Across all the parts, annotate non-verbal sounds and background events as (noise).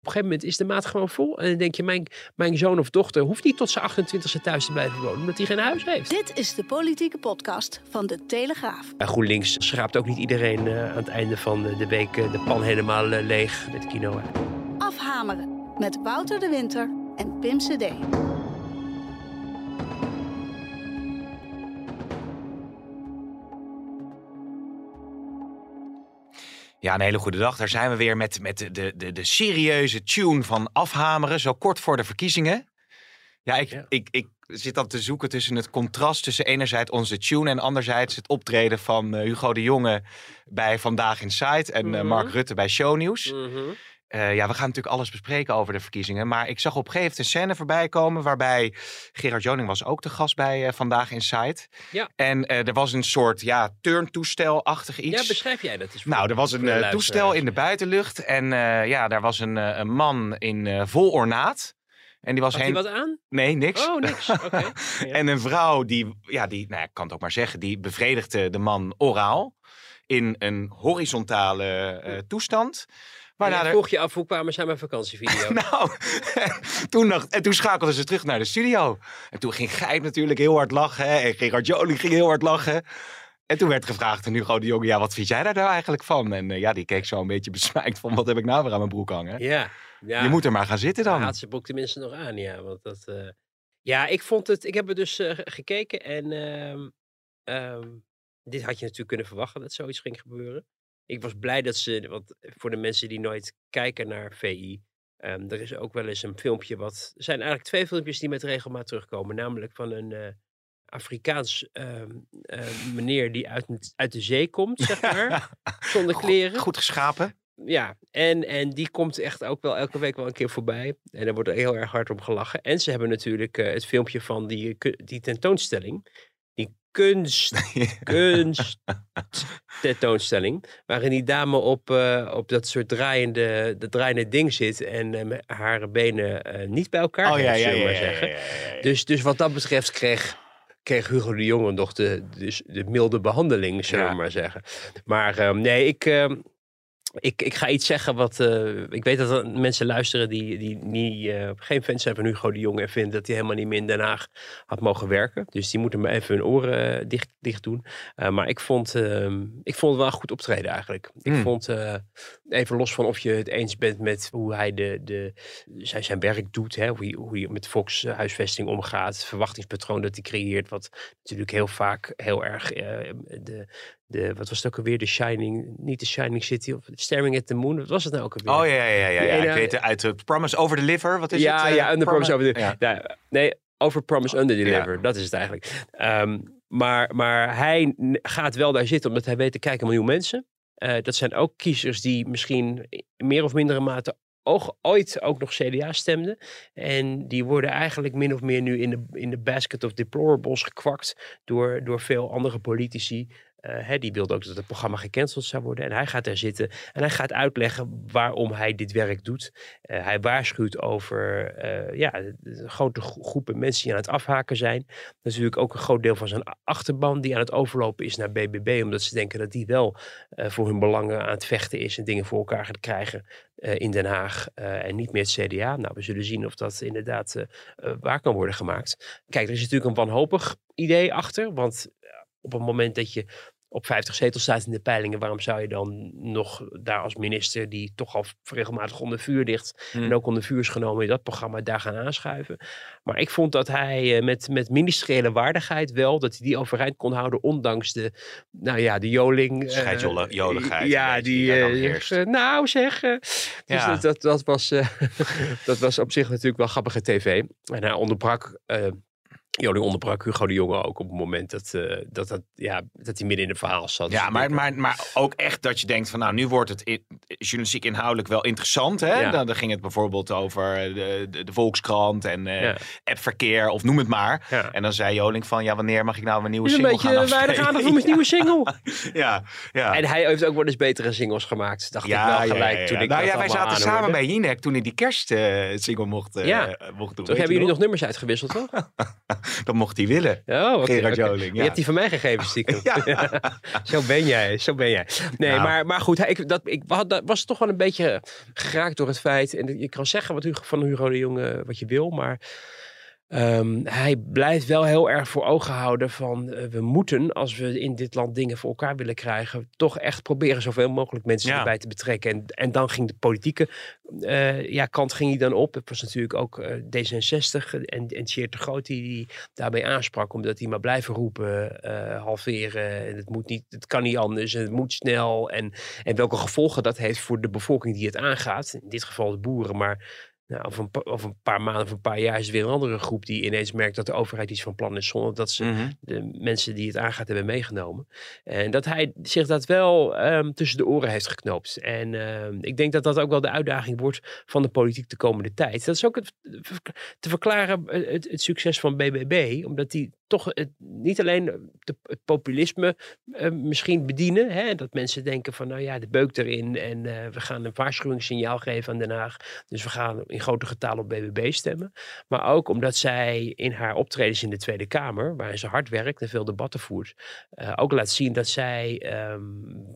Op een gegeven moment is de maat gewoon vol. En dan denk je, mijn, mijn zoon of dochter hoeft niet tot zijn 28e thuis te blijven wonen, omdat hij geen huis heeft. Dit is de politieke podcast van de Telegraaf. En GroenLinks schraapt ook niet iedereen uh, aan het einde van de week uh, de pan helemaal uh, leeg met quinoa. Afhameren met Wouter de Winter en Pim CD. Ja, een hele goede dag. Daar zijn we weer met, met de, de, de serieuze tune van afhameren, zo kort voor de verkiezingen. Ja, ik, Ja. Ik, ik zit dan te zoeken tussen het contrast tussen enerzijds onze tune en anderzijds het optreden van eh, Hugo de Jonge bij Vandaag Inside en eh, Mhm. Mark Rutte bij Shownieuws. Mhm. Eh, ja, we gaan natuurlijk alles bespreken over de verkiezingen. Maar ik zag op een gegeven moment een scène voorbij komen. waarbij Gerard Joning was ook de gast bij eh, Vandaag Inside. Ja. En eh, er was een soort ja, turntoestelachtig iets. Ja, beschrijf jij dat eens? Nou, er was een toestel in de buitenlucht. En ja, daar was een, een man in vol ornaat. En die was Had hij heen. wat aan? Nee, niks. Oh, niks. (laughs) Oké. Ja. En een vrouw die, ja, die, nou, ik kan het ook maar zeggen, die bevredigde de man oraal. In een horizontale toestand. Maar er- vroeg je af, hoe kwamen zij mijn vakantievideo? (laughs) Nou, (laughs) toen en toen schakelden ze terug naar de studio. En toen ging Gijp natuurlijk heel hard lachen. hè, En Gerard Joling ging heel hard lachen. En toen werd gevraagd aan Hugo de Jonge, ja, wat vind jij daar nou eigenlijk van? En eh, ja, die keek zo een beetje besmijkt van, wat heb ik nou weer aan mijn broek hangen? ja. ja. Je moet er maar gaan zitten dan. had zijn broek tenminste nog aan, ja. Want dat, eh, Ja, ik vond het... Ik heb het dus eh, ge- gekeken en... ehm, ehm, dit had je natuurlijk kunnen verwachten dat zoiets ging gebeuren. Ik was blij dat ze... Want voor de mensen die nooit kijken naar VI... ehm, er is ook wel eens een filmpje wat... Er zijn eigenlijk twee filmpjes die met regelmaat terugkomen. Namelijk van een... eh, Afrikaans ehm, eh, meneer die uit, uit de zee komt, (laughs) zeg maar. zonder kleren. Goed geschapen. Ja, en, en die komt echt ook wel elke week wel een keer voorbij. En daar wordt er heel erg hard om gelachen. En ze hebben natuurlijk eh, het filmpje van die, die tentoonstelling. Kunst, (laughs) kunst tentoonstelling. Waarin die dame op, eh, op dat soort draaiende, de draaiende ding zit. En eh, haar benen eh, niet bij elkaar Oh ja, ja, ja, maar zeggen. Dus, dus wat dat betreft kreeg, kreeg Hugo de Jonge nog de, de, de milde behandeling, zullen we maar zeggen. Maar ehm, nee, ik, ehm, ik, ik ga iets zeggen wat... eh, ik weet dat er mensen luisteren die, die niet, eh, geen fans zijn van Hugo de Jonge... en vinden dat hij helemaal niet meer in Den Haag had mogen werken. Dus die moeten me even hun oren eh, dicht, dicht doen. Maar ik vond, ehm, ik vond het wel een goed optreden eigenlijk. Ik Hmm. vond, even los van of je het eens bent met hoe hij de, de, zijn, zijn werk doet... Hè, hoe, hij, hoe hij met volkshuisvesting omgaat... het verwachtingspatroon dat hij creëert... wat natuurlijk heel vaak heel erg... de, de, wat was het ook alweer? De Shining, niet de Shining City of Staring at the Moon. Wat was het nou ook alweer? Oh ja, ja, ja. ja, ja. ene- Ik weet het uit het Promise Over the Liver. Wat is ja, het? eh, ja, under promise over the, Ja. ja. Nee, over promise under deliver. Dat is het eigenlijk. Ehm, maar, maar hij gaat wel daar zitten omdat hij weet, er kijken een miljoen mensen. Eh, dat zijn ook kiezers die misschien in meer of mindere mate ook, ooit ook nog CDA stemden. En die worden eigenlijk min of meer nu in de, in de basket of deplorables gekwakt door, door veel andere politici. Eh, die wilde ook dat het programma gecanceld zou worden. En hij gaat daar zitten en hij gaat uitleggen waarom hij dit werk doet. Eh, hij waarschuwt over eh, ja, grote gro- groepen mensen die aan het afhaken zijn. Natuurlijk ook een groot deel van zijn achterban die aan het overlopen is naar BBB. Omdat ze denken dat die wel voor hun belangen aan het vechten is en dingen voor elkaar gaat krijgen in Den Haag. en niet meer het CDA. Nou, we zullen zien of dat inderdaad waar kan worden gemaakt. Kijk, er is natuurlijk een wanhopig idee achter. Want op het moment dat je op 50 zetels staat in de peilingen, waarom zou je dan nog daar als minister, die toch al regelmatig onder vuur ligt, Hmm. en ook onder vuur is genomen in dat programma, daar gaan aanschuiven. Maar ik vond dat hij eh, met, met ministeriële waardigheid wel, dat hij die overeind kon houden, ondanks de, nou ja, de joling. eh, Scheidjoligheid een Ja, beetje, die, die eh, eh, nou zeg. eh, dus Ja. dat, dat, dat, was, eh, (laughs) dat was op zich natuurlijk wel grappige tv. En hij onderbrak... eh Joling onderbrak Hugo de Jonge ook op het moment dat, eh, dat, dat, ja, dat hij midden in het verhaal zat. Ja, maar, maar, maar ook echt dat je denkt van nou, nu wordt het i- journalistiek inhoudelijk wel interessant. Hè? Ja. Dan, dan ging het bijvoorbeeld over de, de, de Volkskrant en eh, Ja. appverkeer of noem het maar. Ja. En dan zei Joling van ja, wanneer mag ik nou een nieuwe een single gaan beetje weinig afspelen? aandacht voor mijn (laughs) nieuwe single. (laughs) Ja, ja. En hij heeft ook wel eens betere singles gemaakt, dacht ik wel gelijk. Toen ik nou dat ja, wij zaten samen bij Jinek toen hij die kerstsingle mocht, eh Ja. mocht doen. Toen hebben jullie nog nummers uitgewisseld, toch? (laughs) dat mocht hij willen. Oh, oké, Gerard oké. Joling, Je hebt die van mij gegeven, stiekem. (laughs) Ja. (laughs) zo ben jij, zo ben jij. Nee, Nou. maar, maar goed, ik, dat, ik dat was toch wel een beetje geraakt door het feit. En je kan zeggen wat Hugo, van Hugo de Jonge wat je wil, maar ehm, hij blijft wel heel erg voor ogen houden van eh, we moeten, als we in dit land dingen voor elkaar willen krijgen, toch echt proberen zoveel mogelijk mensen Ja. erbij te betrekken. En, en dan ging de politieke eh, ja, kant ging hij dan op. Het was natuurlijk ook eh, D66 en, en Tjeerd de Groot die, die daarbij aansprak. Omdat hij maar blijven roepen, halveren. En het, moet niet, het kan niet anders en het moet snel. En, en welke gevolgen dat heeft voor de bevolking die het aangaat. In dit geval de boeren, maar... Nou, over, een, over een paar maanden of een paar jaar is weer een andere groep die ineens merkt dat de overheid iets van plan is zonder dat ze Mhm. de mensen die het aangaat hebben meegenomen. En dat hij zich dat wel ehm, tussen de oren heeft geknoopt. En ehm, ik denk dat dat ook wel de uitdaging wordt van de politiek de komende tijd. Dat is ook het, te verklaren eh, het, het succes van BBB, omdat die toch het, niet alleen de, het populisme eh, misschien bedienen. Hè, dat mensen denken van nou ja, de beuk erin en eh, we gaan een waarschuwingssignaal geven aan Den Haag. Dus we gaan in grote getalen op BBB stemmen. Maar ook omdat zij in haar optredens in de Tweede Kamer, waarin ze hard werkt en veel debatten voert, eh, ook laat zien dat zij ehm,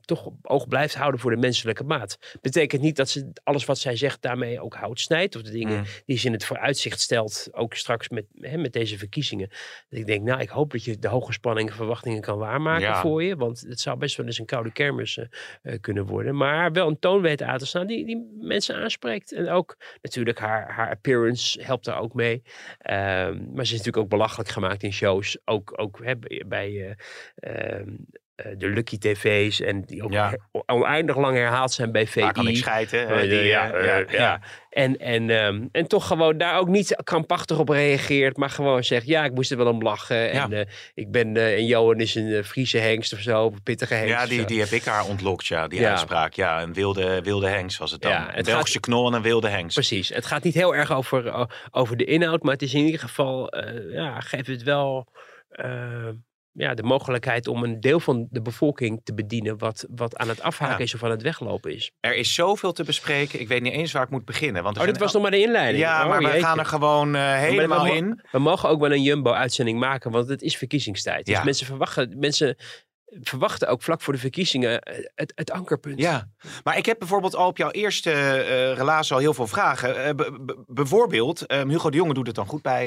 toch oog blijft houden voor de menselijke maat. Betekent niet dat ze alles wat zij zegt daarmee ook hout snijdt. Of de dingen Mm. die ze in het vooruitzicht stelt, ook straks met, hè, met deze verkiezingen. Dat ik denk, nou, ik hoop dat je de hoge spanning en verwachtingen kan waarmaken Ja. voor je. Want het zou best wel eens een koude kermis eh, eh, kunnen worden. Maar wel een toon weten aan te staan die, die mensen aanspreekt. En ook natuurlijk haar, haar appearance helpt daar ook mee. Ehm, maar ze is natuurlijk ook belachelijk gemaakt in shows. Ook, ook hè, bij- eh, ehm, eh, de Lucky TV's. En die ook Ja. oneindig lang herhaald zijn bij VI. Daar kan ik schijten. Eh, eh, die, ja, eh, ja, ja. En, en, ehm, en toch gewoon daar ook niet krampachtig op reageert, maar gewoon zegt: Ja, ik moest er wel om lachen. En, eh, ik ben, eh, en Johan is een eh, Friese hengst of zo, een pittige hengst. Ja, die, die heb ik haar ontlokt, ja, die uitspraak. Ja, een wilde, wilde hengst was het dan. Ja, een het Belgische knol en een wilde hengst. Precies. Het gaat niet heel erg over, over de inhoud, maar het is in ieder geval, eh, ja, geeft het wel. Ja, de mogelijkheid om een deel van de bevolking te bedienen. wat, wat aan het afhaken Ja. is of aan het weglopen is. Er is zoveel te bespreken. Ik weet niet eens waar ik moet beginnen. Want Oh, dit was nog maar de inleiding. Ja, Oh, maar we gaan er gewoon eh, helemaal we in. We mogen ook wel een Jumbo-uitzending maken, want het is verkiezingstijd. Dus Ja. mensen verwachten, mensen verwachten ook vlak voor de verkiezingen eh, het, het ankerpunt. Ja, maar ik heb bijvoorbeeld al op jouw eerste eh relatie al heel veel vragen. Eh, bijvoorbeeld, eh, Hugo de Jonge doet het dan goed bij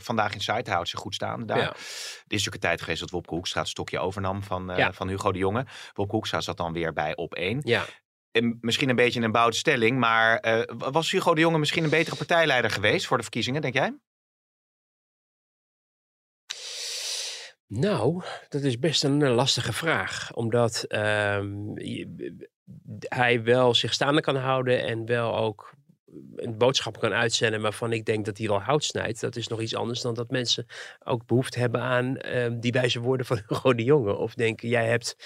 Vandaag in Site. Houdt zich goed staan daar. Ja. Er is natuurlijk een tijd geweest dat Wopke Hoekstra het stokje overnam van, Ja. van Hugo de Jonge. Wopke Hoekstra zat dan weer bij op één. Ja. En misschien een beetje een bouwde stelling, maar was Hugo de Jonge misschien een betere partijleider geweest voor de verkiezingen, denk jij? Nou, dat is best een eh, lastige vraag. Omdat ehm, hij wel zich staande kan houden en wel ook een boodschap kan uitzenden waarvan ik denk dat hij wel hout snijdt. Dat is nog iets anders dan dat mensen ook behoefte hebben aan ehm, die wijze woorden van (laughs) Hugo de Jonge. Of denken, jij hebt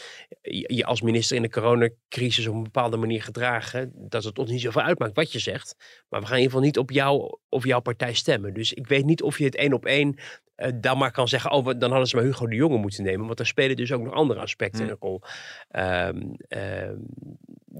je als minister in de coronacrisis op een bepaalde manier gedragen. Dat het ons niet zoveel uitmaakt wat je zegt. Maar we gaan in ieder geval niet op jou of jouw partij stemmen. Dus ik weet niet of je het één op één eh, dan maar kan zeggen, oh, dan hadden ze maar Hugo de Jonge moeten nemen. Want daar spelen dus ook nog andere aspecten Hmm. een rol. Ehm, ehm,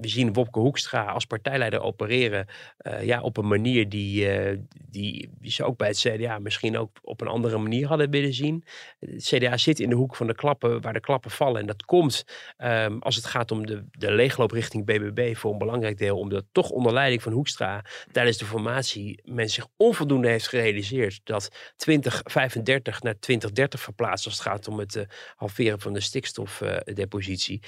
we zien Wopke Hoekstra als partijleider opereren eh, ja, op een manier die, eh, die, ze ook bij het CDA misschien ook op een andere manier hadden willen zien. Het CDA zit in de hoek van de klappen waar de klappen vallen. En dat komt ehm, als het gaat om de, de leegloop richting BBB voor een belangrijk deel. Omdat toch onder leiding van Hoekstra tijdens de formatie men zich onvoldoende heeft gerealiseerd dat 2035 naar 2030 verplaatst als het gaat om het eh, halveren van de stikstofdepositie.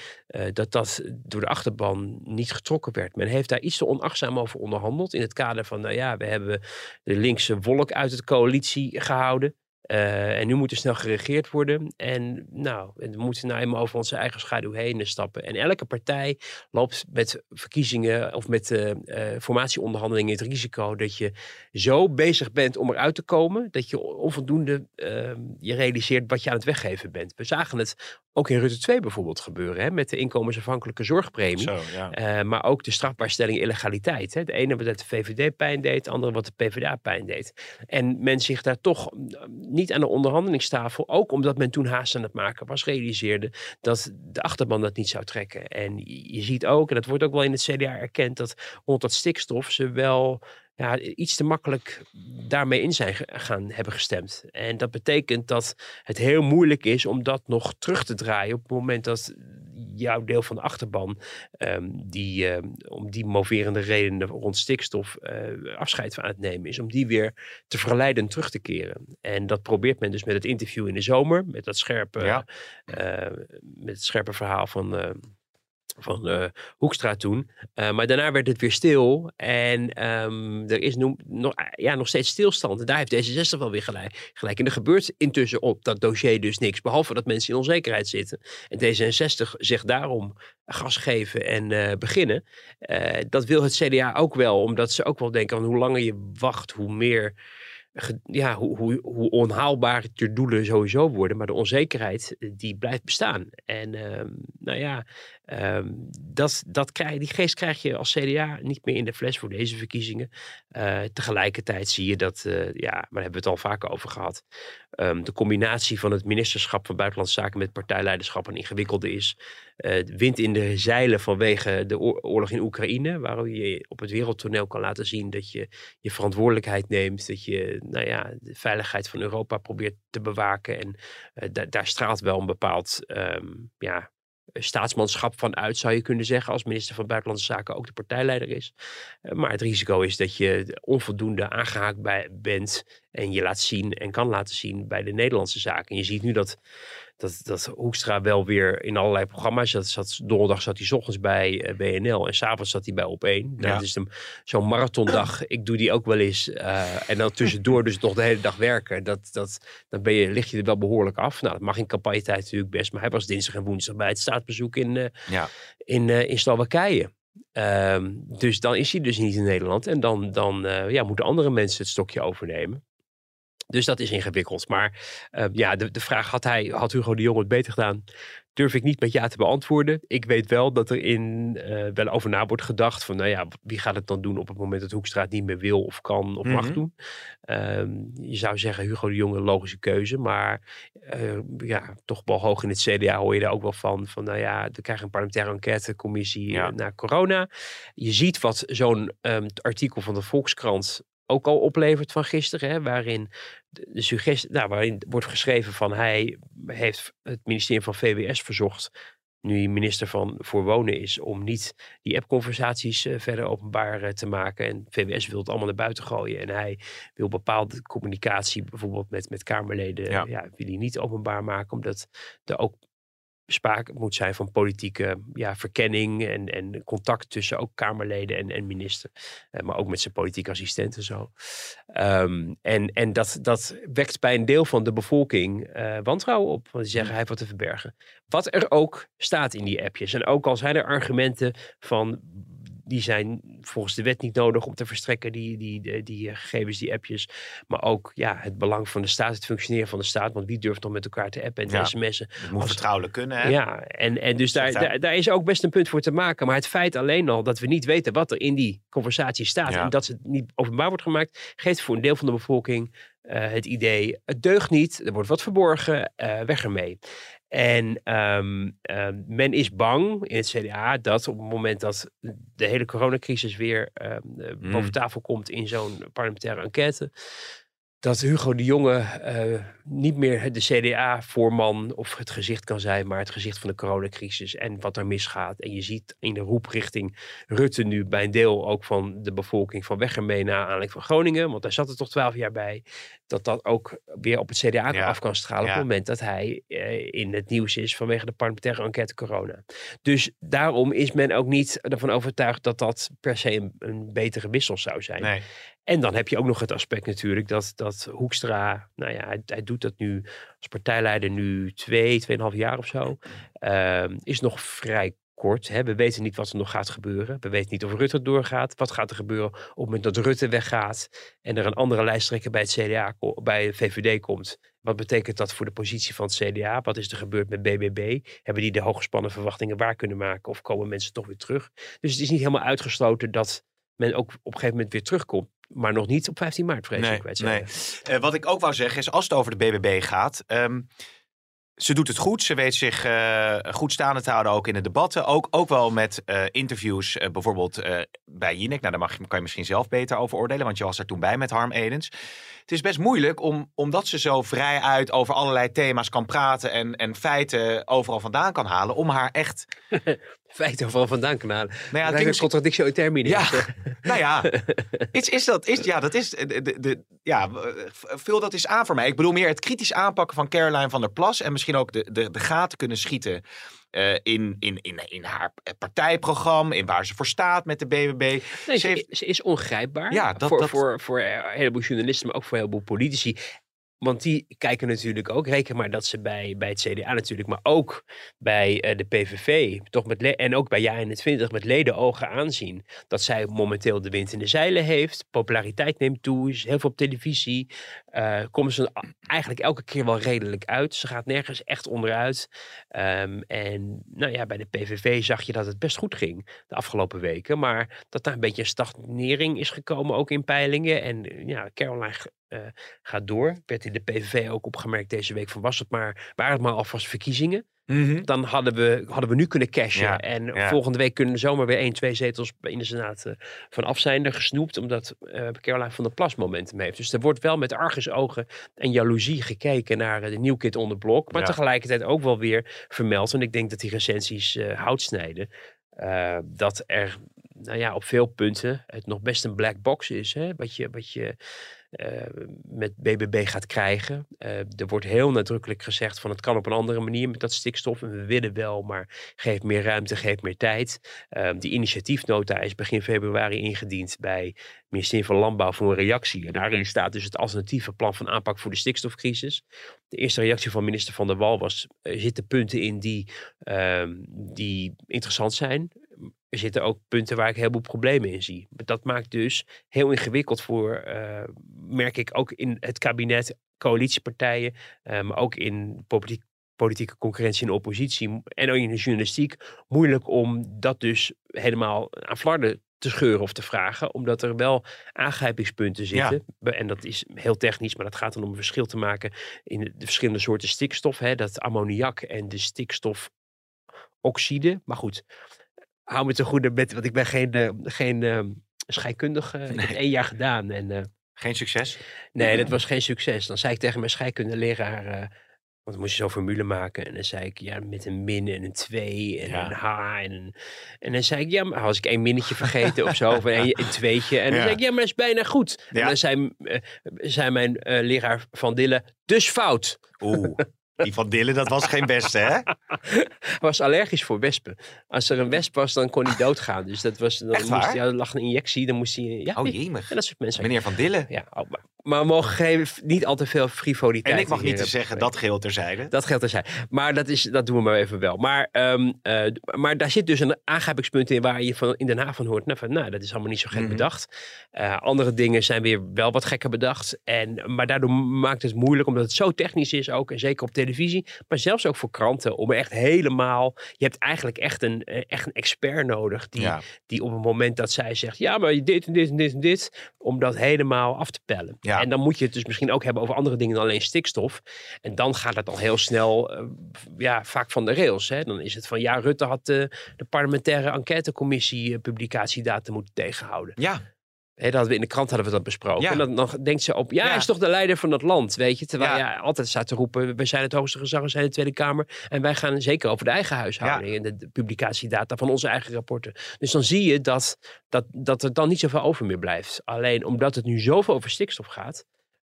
dat dat door de achterban niet getrokken werd. Men heeft daar iets te onachtzaam over onderhandeld in het kader van, nou ja, we hebben de linkse wolk uit de coalitie gehouden. Eh, en nu moet er snel geregeerd worden. En nou, we moeten nou eenmaal over onze eigen schaduw heen stappen. En elke partij loopt met verkiezingen of met eh, eh, formatieonderhandelingen het risico dat je zo bezig bent om eruit te komen, dat je onvoldoende eh, je realiseert wat je aan het weggeven bent. We zagen het ook in Rutte 2 bijvoorbeeld gebeuren, hè, met de inkomensafhankelijke zorgpremie. Zo, ja. Eh, maar ook de strafbaarstelling illegaliteit. Hè. De ene wat de VVD pijn deed, de andere wat de PvdA pijn deed. En men zich daar toch mm, niet aan de onderhandelingstafel, ook omdat men toen haast aan het maken was, realiseerde dat de achterban dat niet zou trekken. En je ziet ook, en dat wordt ook wel in het CDA erkend, dat rond dat stikstof ze wel ja, iets te makkelijk daarmee in zijn gaan hebben gestemd. En dat betekent dat het heel moeilijk is om dat nog terug te draaien op het moment dat jouw deel van de achterban, ehm, die ehm, om die moverende redenen rond stikstof uh, afscheid van aan het nemen is, om die weer te verleiden terug te keren. En dat probeert men dus met het interview in de zomer, met dat scherpe, ja. Eh, met het scherpe verhaal van ehm, van uh, Hoekstra toen. Uh, maar daarna werd het weer stil. En um, er is nog, ja, nog steeds stilstand. Daar heeft D66 wel weer gelijk, gelijk. En er gebeurt intussen op dat dossier dus niks. Behalve dat mensen in onzekerheid zitten. En D66 zegt daarom gas geven en beginnen. dat wil het CDA ook wel. Omdat ze ook wel denken, van hoe langer je wacht, hoe meer ja, hoe, hoe, onhaalbaar je doelen sowieso worden. Maar de onzekerheid die blijft bestaan. En uh, nou ja, Um, dat, dat krijg, die geest krijg je als CDA niet meer in de fles voor deze verkiezingen. Uh, tegelijkertijd zie je dat, uh, ja, maar hebben we het al vaker over gehad. Um, de combinatie van het ministerschap van Buitenlandse Zaken met partijleiderschap een ingewikkelde is. Uh, wind in de zeilen vanwege de oorlog in Oekraïne, waar je op het wereldtoneel kan laten zien dat je je verantwoordelijkheid neemt. Dat je nou ja, de veiligheid van Europa probeert te bewaken. En daar straalt wel een bepaald um, ja, staatsmanschap van uit, zou je kunnen zeggen, als minister van Buitenlandse Zaken ook de partijleider is. Eh, maar het risico is dat je onvoldoende aangehaakt bij bent en je laat zien en kan laten zien bij de Nederlandse zaken. En je ziet nu dat dat, dat Hoekstra wel weer in allerlei programma's zat. zat donderdag zat hij s ochtends bij eh, BNL en s'avonds zat hij bij Op1. Ja. Dat is zo'n marathondag. (clears throat) Ik doe die ook wel eens. Uh, en dan tussendoor dus nog de hele dag werken. Dat, dat, dan ben je, lig je er wel behoorlijk af. Nou, dat mag in campagnetijd natuurlijk best. Maar hij was dinsdag en woensdag bij het staatsbezoek in, uh, ja. in, in Slowakije. Um, dus dan is hij dus niet in Nederland. En dan, dan ja, moeten andere mensen het stokje overnemen. Dus dat is ingewikkeld. Maar uh, ja, de, de vraag had, hij, had Hugo de Jong het beter gedaan? Durf ik niet met ja te beantwoorden. Ik weet wel dat er in uh, wel over na wordt gedacht van, nou ja, wie gaat het dan doen op het moment dat Hoekstra het niet meer wil of kan of mag mhm. doen? Um, je zou zeggen Hugo de Jong een logische keuze, maar uh, ja, toch wel hoog in het CDA hoor je daar ook wel van, van nou ja, we krijgen een parlementaire enquêtecommissie ja. na corona. Je ziet wat zo'n um, artikel van de Volkskrant ook al oplevert van gisteren, hè, waarin de suggestie, nou, waarin wordt geschreven van hij heeft het ministerie van VWS verzocht, nu hij minister van voor wonen is, om niet die appconversaties uh, verder openbaar uh, te maken. En VWS wil het allemaal naar buiten gooien. En hij wil bepaalde communicatie, bijvoorbeeld met, met Kamerleden, ja. ja wil hij niet openbaar maken, omdat er ook sprake moet zijn van politieke ja, verkenning en, en contact tussen ook Kamerleden en, en minister. Uh, maar ook met zijn politieke assistenten zo. Um, en en dat, dat wekt bij een deel van de bevolking uh, wantrouwen op. Want die zeggen, hij heeft wat te verbergen. Wat er ook staat in die appjes. En ook al zijn er argumenten van die zijn volgens de wet niet nodig om te verstrekken, die, die, die, die eh, gegevens, die appjes. Maar ook ja, het belang van de staat, het functioneren van de staat. Want wie durft nog met elkaar te appen en ja, sms'en? Het moet vertrouwelijk kunnen, hè? Ja, en, en dus daar, daar, daar, is ook best een punt voor te maken. Maar het feit alleen al dat we niet weten wat er in die conversatie staat... en dat het niet openbaar wordt gemaakt... geeft voor een deel van de bevolking uh, het idee, het deugt niet, er wordt wat verborgen, uh, weg ermee. En um, um, men is bang in het CDA dat op het moment dat de hele coronacrisis weer um, boven tafel komt in zo'n parlementaire enquête, dat Hugo de Jonge uh, niet meer de CDA-voorman of het gezicht kan zijn, maar het gezicht van de coronacrisis en wat er misgaat. En je ziet in de roep richting Rutte nu bij een deel ook van de bevolking van weg ermee naar aanleiding van Groningen, want daar zat er toch twaalf jaar bij, dat dat ook weer op het CDA af kan stralen op het moment dat hij uh, in het nieuws is vanwege de parlementaire enquête corona. Dus daarom is men ook niet ervan overtuigd dat dat per se een, een betere wissel zou zijn. Nee. En dan heb je ook nog het aspect natuurlijk dat, dat Hoekstra, nou ja, hij, hij doet dat nu als partijleider nu twee, tweeënhalf jaar of zo. Uh, is nog vrij kort. Hè. We weten niet wat er nog gaat gebeuren. We weten niet of Rutte doorgaat. Wat gaat er gebeuren op het moment dat Rutte weggaat en er een andere lijsttrekker bij het CDA, bij de VVD komt? Wat betekent dat voor de positie van het CDA? Wat is er gebeurd met BBB? Hebben die de hooggespannen verwachtingen waar kunnen maken? Of komen mensen toch weer terug? Dus het is niet helemaal uitgesloten dat men ook op een gegeven moment weer terugkomt. Maar nog niet op 15 maart, vrees nee, ik. Nee. Uh, wat ik ook wou zeggen is, als het over de BBB gaat... Um, ze doet het goed. Ze weet zich uh, goed staande te houden, ook in de debatten. Ook, ook wel met uh, interviews, uh, bijvoorbeeld bij Jinek. Nou, daar mag, kan je misschien zelf beter over oordelen, want je was er toen bij met Harm Edens. Het is best moeilijk, om, omdat ze zo vrij uit over allerlei thema's kan praten... en, en feiten overal vandaan kan halen, om haar echt... (laughs) feiten overal vandaan kan halen. Nou ja, het is contradictio in termini. Ja, (laughs) nou ja, is, is dat, is, ja, dat is, de, de, ja, vul dat is aan voor mij. Ik bedoel meer het kritisch aanpakken van Caroline van der Plas en misschien ook de, de, de gaten kunnen schieten uh, in, in, in, in haar partijprogramma, in waar ze voor staat met de BBB. Nee, ze, heeft... ze, is ongrijpbaar ja, dat, voor, dat... voor, voor een heleboel journalisten, maar ook voor een heleboel politici. Want die kijken natuurlijk ook, reken maar dat ze bij, bij het CDA natuurlijk, maar ook bij uh, de PVV, toch met en ook bij JA21 met leden ogen aanzien dat zij momenteel de wind in de zeilen heeft. Populariteit neemt toe, is heel veel op televisie. Uh, komen ze eigenlijk elke keer wel redelijk uit. Ze gaat nergens echt onderuit. Um, en nou ja, bij de PVV zag je dat het best goed ging de afgelopen weken. Maar dat daar een beetje een stagnering is gekomen, ook in peilingen. En ja, Caroline uh, gaat door. Werd in de PVV ook opgemerkt deze week van was het maar, waren het maar alvast verkiezingen. Mhm. Dan hadden we, hadden we nu kunnen cashen. en volgende week kunnen zomaar weer één, twee zetels in de Senaat uh, van af zijn er gesnoept. Omdat uh, Caroline van der Plas momentum heeft. Dus er wordt wel met argusogen en jaloezie gekeken naar de nieuw kid onder blok. Maar tegelijkertijd ook wel weer vermeld. En ik denk dat die recensies hout snijden. dat er nou ja, op veel punten het nog best een black box is. Hè? Wat je, wat je met BBB gaat krijgen. Uh, er wordt heel nadrukkelijk gezegd van het kan op een andere manier met dat stikstof. En we willen wel, maar geef meer ruimte, geef meer tijd. Uh, die initiatiefnota is begin februari ingediend bij het ministerie van Landbouw voor een reactie. En daarin staat dus het alternatieve plan van aanpak voor de stikstofcrisis. De eerste reactie van minister Van der Wal was, er zitten punten in die, ehm, die interessant zijn er zitten ook punten waar ik heel veel problemen in zie. Dat maakt dus heel ingewikkeld voor, uh, merk ik ook in het kabinet, coalitiepartijen, uh, maar ook in politiek, politieke concurrentie in de oppositie en ook in de journalistiek, moeilijk om dat dus helemaal aan flarden te scheuren of te vragen, omdat er wel aangrijpingspunten zitten. En dat is heel technisch, maar dat gaat dan om een verschil te maken in de, verschillende soorten stikstof. Hè, dat ammoniak en de stikstofoxide. Maar goed, hou me te goede met, want ik ben geen, uh, geen uh, scheikundige. Nee. Ik heb één jaar gedaan. En, uh, geen succes? Nee, dat was geen succes. Dan zei ik tegen mijn scheikundeleraar, want dan moest je zo'n formule maken. En dan zei ik, ja, met een min en een 2 en een H. En, een, en dan zei ik, ja, maar als ik één minnetje vergeten of zo, of een, (laughs) een tweetje. En dan ja. zei ik, ja, maar dat is bijna goed. Ja. En dan zei, zei mijn leraar Van Dille, dus fout. Oeh. Die van Dillen, dat was geen beste, hè? Hij was allergisch voor wespen. Als er een wesp was, dan kon hij doodgaan. Dus dat was, dan moest hij, er lag een injectie, dan moest hij... Ja, oh, jemig. En dat soort mensen. Meneer Van Dillen. Ja, oh, maar, maar we mogen geen, niet al te veel frivoliteit. En ik mag niet te zeggen, dat geldt terzijde. Dat geldt terzijde. Maar dat, is, dat doen we maar even wel. Maar, um, uh, maar daar zit dus een aangrijpingspunt in waar je van, in Den Haag van hoort. Nou, van, nou dat is allemaal niet zo gek mm -hmm. bedacht. Uh, andere dingen zijn weer wel wat gekker bedacht. En, maar daardoor maakt het moeilijk, omdat het zo technisch is ook. En zeker op televisie. Maar zelfs ook voor kranten. Om echt helemaal... Je hebt eigenlijk echt een, eh, echt een expert nodig. Die, ja. die op het moment dat zij zegt... Ja, maar dit en dit en dit en dit. Om dat helemaal af te pellen. Ja. En dan moet je het dus misschien ook hebben over andere dingen dan alleen stikstof. En dan gaat het al heel snel, uh, ja, vaak van de rails. Hè. Dan is het van, ja, Rutte had de, de parlementaire enquêtecommissie publicatiedata moeten tegenhouden. Ja. Dat we in de krant hadden we dat besproken. Ja. En dan, dan denkt ze op, ja, hij is toch de leider van dat land, weet je. Terwijl ja. ja altijd staat te roepen, we zijn het hoogste gezag, we zijn de Tweede Kamer. En wij gaan zeker over de eigen huishouding en de, de, publicatiedata van onze eigen rapporten. Dus dan zie je dat, dat, dat er dan niet zoveel over meer blijft. Alleen omdat het nu zoveel over stikstof gaat,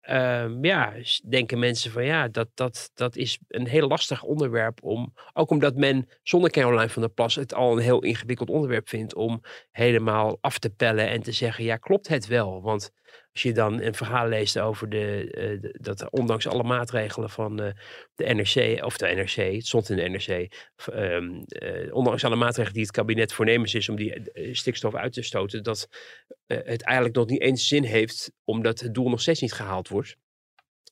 Um, ja, denken mensen van ja, dat, dat, dat is een heel lastig onderwerp om, ook omdat men zonder Caroline van der Plas het al een heel ingewikkeld onderwerp vindt om helemaal af te pellen en te zeggen, ja, klopt het wel? Want als je dan een verhaal leest over de, uh, de dat ondanks alle maatregelen van uh, de NRC, of de NRC, het stond in de NRC, um, uh, ondanks alle maatregelen die het kabinet voornemens is om die stikstof uit te stoten, dat het eigenlijk nog niet eens zin heeft, omdat het doel nog steeds niet gehaald wordt.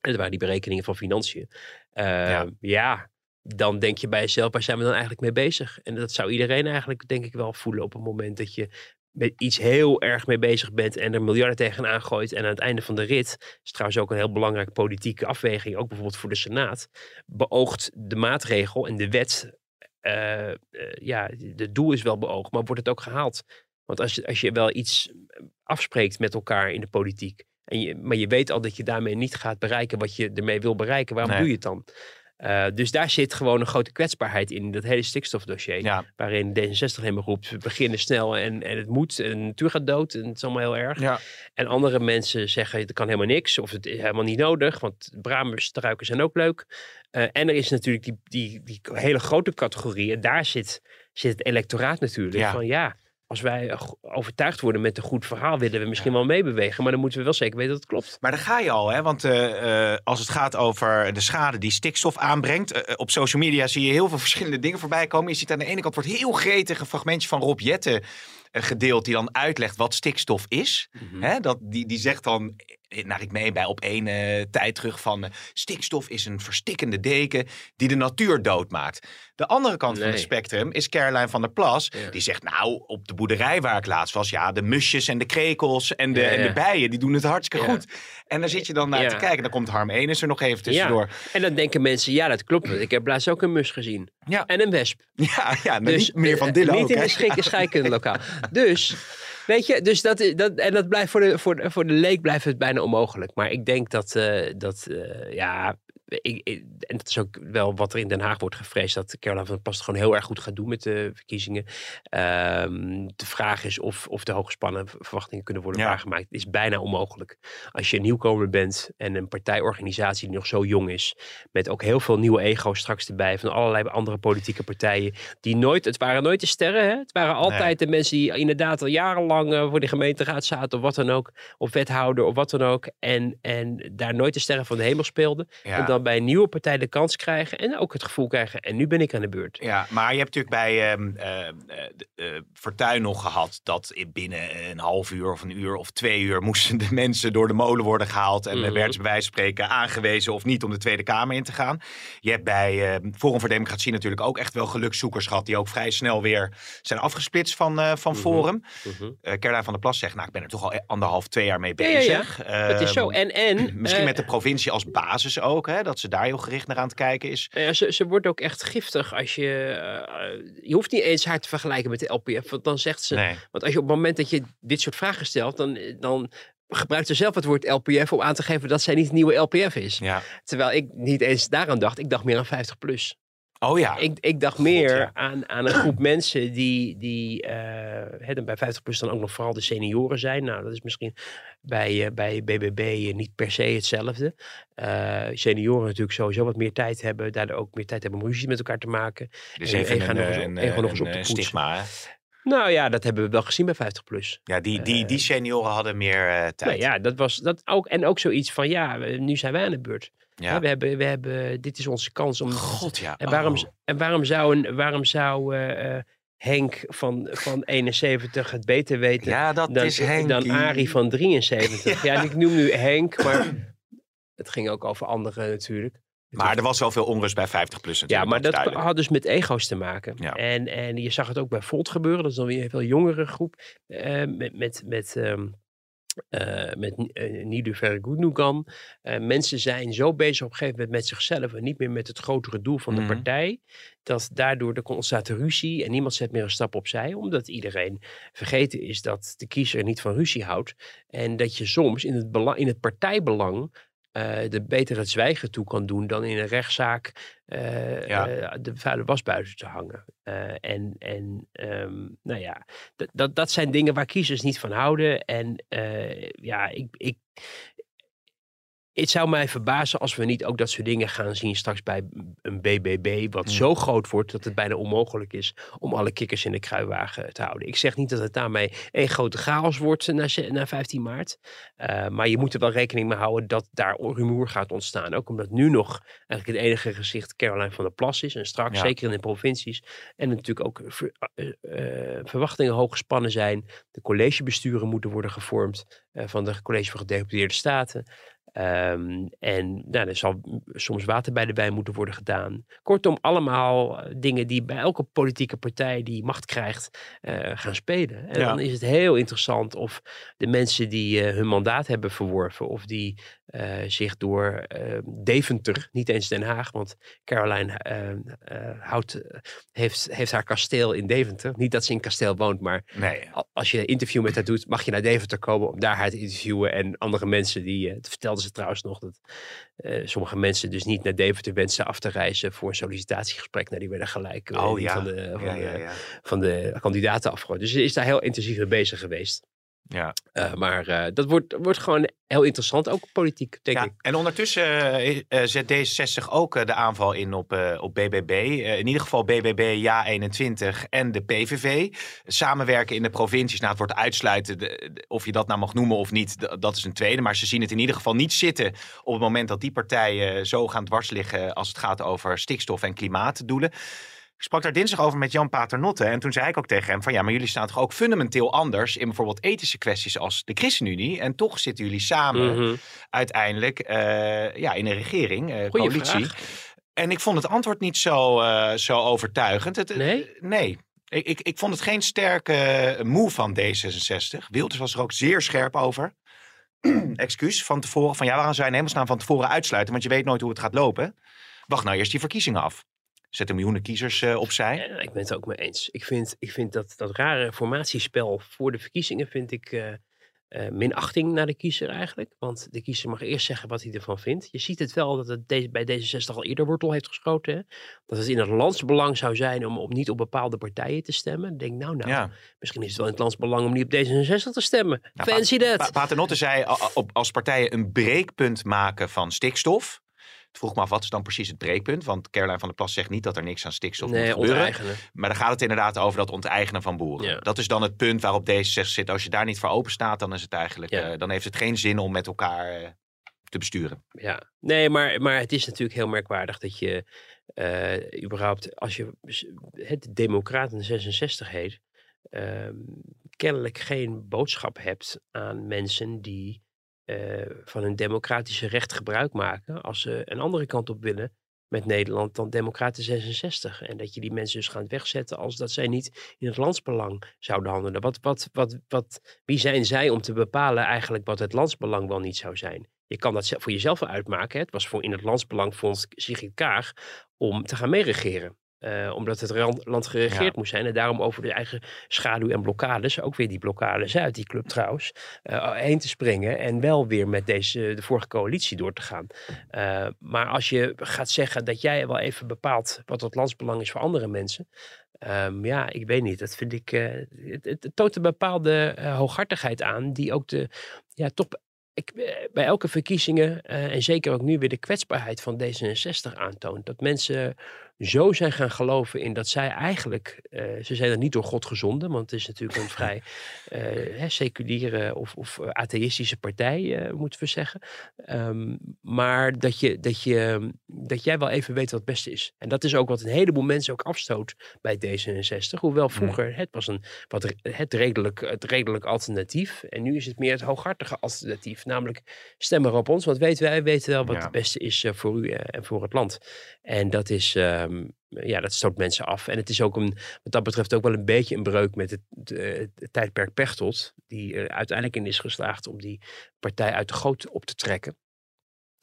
En dat waren die berekeningen van financiën. ja. Ehm, ja dan denk je bij jezelf, waar zijn we dan eigenlijk mee bezig? En dat zou iedereen eigenlijk, denk ik, wel voelen op het moment dat je met iets heel erg mee bezig bent en er miljarden tegenaan gooit. En aan het einde van de rit, is trouwens ook een heel belangrijke politieke afweging, ook bijvoorbeeld voor de Senaat, beoogt de maatregel en de wet, uh, uh, ja, het doel is wel beoogd, maar wordt het ook gehaald? Want als je, als je wel iets afspreekt met elkaar in de politiek, en je, maar je weet al dat je daarmee niet gaat bereiken wat je ermee wil bereiken, waarom doe je het dan? Uh, dus daar zit gewoon een grote kwetsbaarheid in, dat hele stikstofdossier. Ja. Waarin D66 helemaal roept, we beginnen snel en, en het moet, en de natuur gaat dood en het is allemaal heel erg. Ja. En andere mensen zeggen, het kan helemaal niks, of het is helemaal niet nodig, want bramerstruiken zijn ook leuk. Uh, en er is natuurlijk die, die, die hele grote categorie, en daar zit, zit het electoraat natuurlijk. Ja. Van ja, als wij overtuigd worden met een goed verhaal, willen we misschien wel meebewegen. Maar dan moeten we wel zeker weten dat het klopt. Maar daar ga je al, hè? Want uh, uh, als het gaat over de schade die stikstof aanbrengt. Uh, op social media zie je heel veel verschillende dingen voorbij komen. Je ziet aan de ene kant wordt heel gretig een fragmentje van Rob Jetten gedeeld. Die dan uitlegt wat stikstof is. Mm dat, die, die zegt dan, naar ik mee bij op één tijd terug van... stikstof is een verstikkende deken die de natuur doodmaakt. De andere kant nee. van het spectrum is Caroline van der Plas. Ja. Die zegt, nou, op de boerderij waar ik laatst was... ja, de musjes en de krekels en de, Ja, ja. en de bijen, die doen het hartstikke goed. En daar zit je dan naar te kijken. Dan komt Harm Enes er nog even tussendoor. En dan denken mensen, ja, dat klopt. Ik heb laatst ook een mus gezien. Ja. En een wesp. (laughs) Ja, ja maar Dus, niet meer van Dillen Niet ook, in de schik- scheikundelokaal. (laughs) Dus, weet je, dus dat, is- dat, en dat blijft voor de, voor, de, voor de leek blijft het bijna onmogelijk. Maar ik denk dat, eh, dat eh, ja, ik, ik- en dat is ook wel wat er in Den Haag wordt gevreesd, dat Caroline van der Plas het gewoon heel erg goed gaat doen met de verkiezingen. Ehm, de vraag is of, of de hooggespannen verwachtingen kunnen worden Ja. waargemaakt. Het is bijna onmogelijk. Als je een nieuwkomer bent en een partijorganisatie die nog zo jong is, met ook heel veel nieuwe ego's straks erbij van allerlei andere politieke partijen, die nooit, het waren nooit de sterren, hè? het waren altijd de mensen die inderdaad al jarenlang eh, voor de gemeenteraad zaten of wat dan ook, of wethouder of wat dan ook, en, en daar nooit de sterren van de hemel speelden. Ja. En dan bij een nieuwe partij de kans krijgen en ook het gevoel krijgen, en nu ben ik aan de beurt. Ja, maar je hebt natuurlijk bij ehm eh, eh, eh, Fortuyn nog gehad dat in binnen een half uur of een uur of twee uur moesten de mensen door de molen worden gehaald. En mm werden ze bij wijze van spreken aangewezen of niet om de Tweede Kamer in te gaan. Je hebt bij ehm, Forum voor Democratie natuurlijk ook echt wel gelukszoekers gehad die ook vrij snel weer zijn afgesplitst van, van Mhm. Forum. Caroline van der Plas zegt, nou ik ben er toch al anderhalf, twee jaar mee Ja, ja, ja. bezig. Het is zo. Ehm, En, en (clears throat) Misschien met de provincie als basis ook, hè, dat ze daar heel gericht naar aan het kijken is. Ja, ze, ze wordt ook echt giftig als je. eh, je hoeft niet eens haar te vergelijken met de LPF. Want dan zegt ze. Nee. Want als je op het moment dat je dit soort vragen stelt, dan, dan gebruikt ze zelf het woord LPF om aan te geven dat zij niet het nieuwe LPF is. Ja. Terwijl ik niet eens daaraan dacht. Ik dacht meer aan 50 plus. Oh ja. Ik, ik dacht meer ja. aan, aan een groep mensen die, die hè, dan bij 50 plus dan ook nog vooral de senioren zijn. Nou, dat is misschien bij, eh, bij BBB eh, niet per se hetzelfde. Senioren natuurlijk sowieso wat meer tijd hebben. Daardoor ook meer tijd hebben om ruzie met elkaar te maken. Dus en- even en gaan een, nog eens op- een, en gewoon nog een, eens op poetsen. stigma. Hè? Nou ja, dat hebben we wel gezien bij 50 plus. Ja, die, die, die senioren hadden meer eh, tijd. Nou ja, dat was dat ook. En ook zoiets van ja, nu zijn wij aan de beurt. Ja. We hebben, we hebben, dit is onze kans om. God ja. En waarom, Oh. en waarom zou, een, waarom zou eh, eh, Henk van, van 71 het beter weten Ja, dat dan, is Henk. dan Arie van 73? (laughs) ja. ik noem nu Henk, maar het ging ook over anderen natuurlijk. Maar er was wel veel onrust bij 50 plus Ja, maar dat duidelijk. had dus met ego's te maken. Ja. En, en je zag het ook bij Volt gebeuren. Dat is dan weer een veel jongere groep. eh, met met, met, ehm eh, met uh, Nidu Vergoednugan. Uh, mensen zijn zo bezig op een gegeven moment met zichzelf en niet meer met het grotere doel van de Mhm. partij. Dat daardoor er ontstaat ruzie en niemand zet meer een stap opzij. Omdat iedereen vergeten is dat de kiezer niet van ruzie houdt. En dat je soms in het, belang, in het partijbelang uh, de beter het zwijgen toe kan doen dan in een rechtszaak uh, Ja. uh, de vuile was buiten te hangen. En en um, nou ja, dat, dat, dat zijn dingen waar kiezers niet van houden. En ja, ik, ik, het zou mij verbazen als we niet ook dat soort dingen gaan zien straks bij een BBB, wat Hmm. zo groot wordt dat het bijna onmogelijk is om alle kikkers in de kruiwagen te houden. Ik zeg niet dat het daarmee één grote chaos wordt na, na 15 maart, uh, maar je moet er wel rekening mee houden dat daar rumoer gaat ontstaan. Ook omdat nu nog eigenlijk het enige gezicht Caroline van der Plas is en straks, Ja. zeker in de provincies, en natuurlijk ook ver, uh, verwachtingen hoog gespannen zijn. De collegebesturen moeten worden gevormd van de College van Gedeputeerde Staten. Ehm, en nou, er zal soms water bij de wijn moeten worden gedaan. Kortom, allemaal eh, dingen die bij elke politieke partij die macht krijgt eh, gaan spelen. En Ja. dan is het heel interessant of de mensen die eh, hun mandaat hebben verworven, of die eh, zich door eh, Deventer, niet eens Den Haag, want Caroline eh, houdt, heeft, heeft haar kasteel in Deventer. Niet dat ze in kasteel woont, maar Nee. al- als je een interview met haar doet, mag je naar Deventer komen om daar haar te interviewen. En andere mensen, die, dat vertelden ze trouwens nog, dat sommige mensen dus niet naar Deventer wensen af te reizen voor een sollicitatiegesprek. Nou, die werden gelijk Oh ja. van, de, van, Ja, ja, de, ja. van de kandidaten afgegooid. Dus ze is daar heel intensief mee bezig geweest. Ja. Eh, maar eh, dat wordt, wordt gewoon heel interessant, ook politiek, denk Ja, ik. en ondertussen eh, zet D66 ook de aanval in op, op BBB. In ieder geval BBB, Ja21 en de PVV. Samenwerken in de provincies, nou het wordt uitsluiten de- de- of je dat nou mag noemen of niet, dat is een tweede. Maar ze zien het in ieder geval niet zitten op het moment dat die partijen zo gaan dwars liggen als het gaat over stikstof- en klimaatdoelen. Ik sprak daar dinsdag over met Jan Paternotte. En toen zei ik ook tegen hem van ja, maar jullie staan toch ook fundamenteel anders in bijvoorbeeld ethische kwesties als de ChristenUnie. En toch zitten jullie samen Mhm. uiteindelijk eh, ja, in een regering, Goeie coalitie. vraag. En ik vond het antwoord niet zo, eh, zo overtuigend. Het, Nee? Nee. Ik, ik, ik vond het geen sterke move van D66. Wilders was er ook zeer scherp over. (clears throat) Excuus, van tevoren. Van ja, waarom zou je in hemelsnaam van tevoren uitsluiten? Want je weet nooit hoe het gaat lopen. Wacht nou eerst die verkiezingen af. Zet een miljoenen kiezers eh, opzij. Ja, ik ben het ook mee eens. Ik vind, ik vind dat, dat rare formatiespel voor de verkiezingen vind ik eh, eh, minachting naar de kiezer eigenlijk. Want de kiezer mag eerst zeggen wat hij ervan vindt. Je ziet het wel dat het de- bij D66 al eerder wortel heeft geschoten. Hè? Dat het in het landsbelang zou zijn om, om niet op bepaalde partijen te stemmen. Dan denk ik, nou, nou, Ja. misschien is het wel in het landsbelang om niet op D66 te stemmen. Nou, Fancy Pa- that. Paternotte zei op, als partijen een breekpunt maken van stikstof. Vroeg me af, wat is dan precies het breekpunt? Want Caroline van der Plas zegt niet dat er niks aan stikstof moet nee, gebeuren. onteigenen. Maar dan gaat het inderdaad over dat onteigenen van boeren. Ja. Dat is dan het punt waarop D66 zit. Als je daar niet voor open staat, dan is het eigenlijk, Ja. eh, dan heeft het geen zin om met elkaar eh, te besturen. Ja, nee, maar, maar het is natuurlijk heel merkwaardig dat je eh, überhaupt, als je het Democraten 66 heet, ehm, kennelijk geen boodschap hebt aan mensen die eh, van hun democratische recht gebruik maken als ze een andere kant op willen met Nederland dan Democraten 66. En dat je die mensen dus gaat wegzetten als dat zij niet in het landsbelang zouden handelen. Wat, wat, wat, wat, wie zijn zij om te bepalen eigenlijk wat het landsbelang wel niet zou zijn? Je kan dat voor jezelf uitmaken. Het was voor in het landsbelang vond Sigrid Kaag om te gaan meeregeren. Eh, omdat het land geregeerd Ja. moest zijn. En daarom over de eigen schaduw en blokkades, ook weer die blokkades uit die club trouwens, eh, heen te springen. En wel weer met deze, de vorige coalitie door te gaan. Eh, maar als je gaat zeggen dat jij wel even bepaalt wat het landsbelang is voor andere mensen. ehm, ja, ik weet niet. Dat vind ik. eh, het, het, toont een bepaalde eh, hooghartigheid aan. Die ook de. Ja, toch. Ik, eh, bij elke verkiezingen, eh, en zeker ook nu weer de kwetsbaarheid van D66 aantoont. Dat mensen zo zijn gaan geloven in dat zij eigenlijk, eh, ze zijn er niet door God gezonden, want het is natuurlijk een vrij (laughs) eh, seculiere of, of atheïstische partij, eh, moeten we zeggen. Ehm, maar dat, je, dat, je, dat jij wel even weet wat het beste is. En dat is ook wat een heleboel mensen ook afstoot bij D66. Hoewel vroeger het was een, wat, het, redelijk, het redelijk alternatief. En nu is het meer het hooghartige alternatief. Namelijk stem maar op ons, want weten wij weten wel wat Ja. het beste is voor u en voor het land. En dat is, ehm, ja, dat stoot mensen af. En het is ook een, wat dat betreft ook wel een beetje een breuk met het, de- het tijdperk Pechtold. Die er uiteindelijk in is geslaagd om die partij uit de goot op te trekken.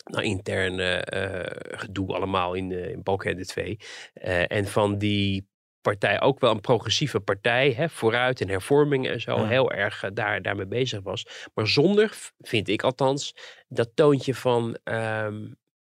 Nou, intern eh, eh, gedoe allemaal in, eh in Balkenende 2. Eh, en van die partij ook wel een progressieve partij, hè, vooruit en hervormingen en zo, Ja. heel erg daar, daarmee bezig was. Maar zonder, vind ik althans, dat toontje van, ehm,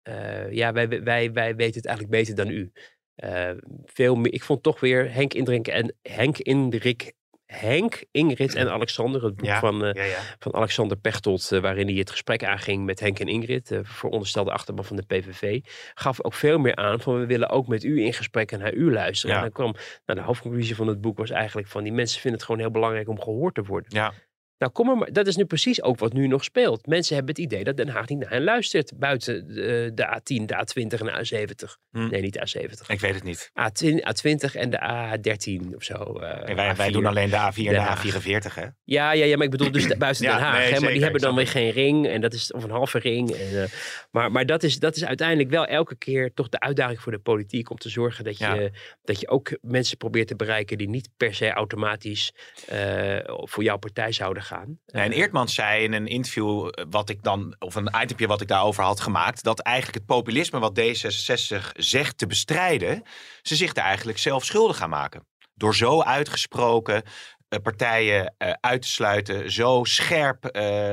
eh, ja, wij, wij, wij weten het eigenlijk beter dan u. Eh, veel meer, ik vond toch weer Henk Indrink en Henk Indrik, Henk, Ingrid en (clears throat) Alexander, het boek Ja, van, eh, Ja, ja. van Alexander Pechtold, waarin hij het gesprek aanging met Henk en Ingrid, de veronderstelde achterban van de PVV, gaf ook veel meer aan van we willen ook met u in gesprek en naar u luisteren. En dan kwam, nou, de hoofdconclusie van het boek was eigenlijk van die mensen vinden het gewoon heel belangrijk om gehoord te worden. Ja. Nou, kom maar, dat is nu precies ook wat nu nog speelt. Mensen hebben het idee dat Den Haag niet naar hen luistert. Buiten de, de A10, de A20 en de A70. Hm. Nee, niet de A70. Ik weet het niet. A20, A20 en de A13 of zo. eh, En wij, wij A4. doen alleen de A4 en de Haag. A44, hè? Ja, ja, ja, maar ik bedoel dus (clears throat) de- buiten Ja, Den Haag. nee, hè, maar zeker, die hebben dan weer geen ring. En dat is, of een halve ring. En, eh, maar maar dat, is, dat is uiteindelijk wel elke keer toch de uitdaging voor de politiek. Om te zorgen dat je, Ja. dat je ook mensen probeert te bereiken. die niet per se automatisch eh, voor jouw partij zouden gaan. En Eh, Eertmans zei in een interview, eh, wat ik dan, of een itempje wat ik daarover had gemaakt, dat eigenlijk het populisme wat D66 zegt te bestrijden, ze zich er eigenlijk zelf schuldig gaan maken. Door zo uitgesproken eh, partijen uit te sluiten, zo scherp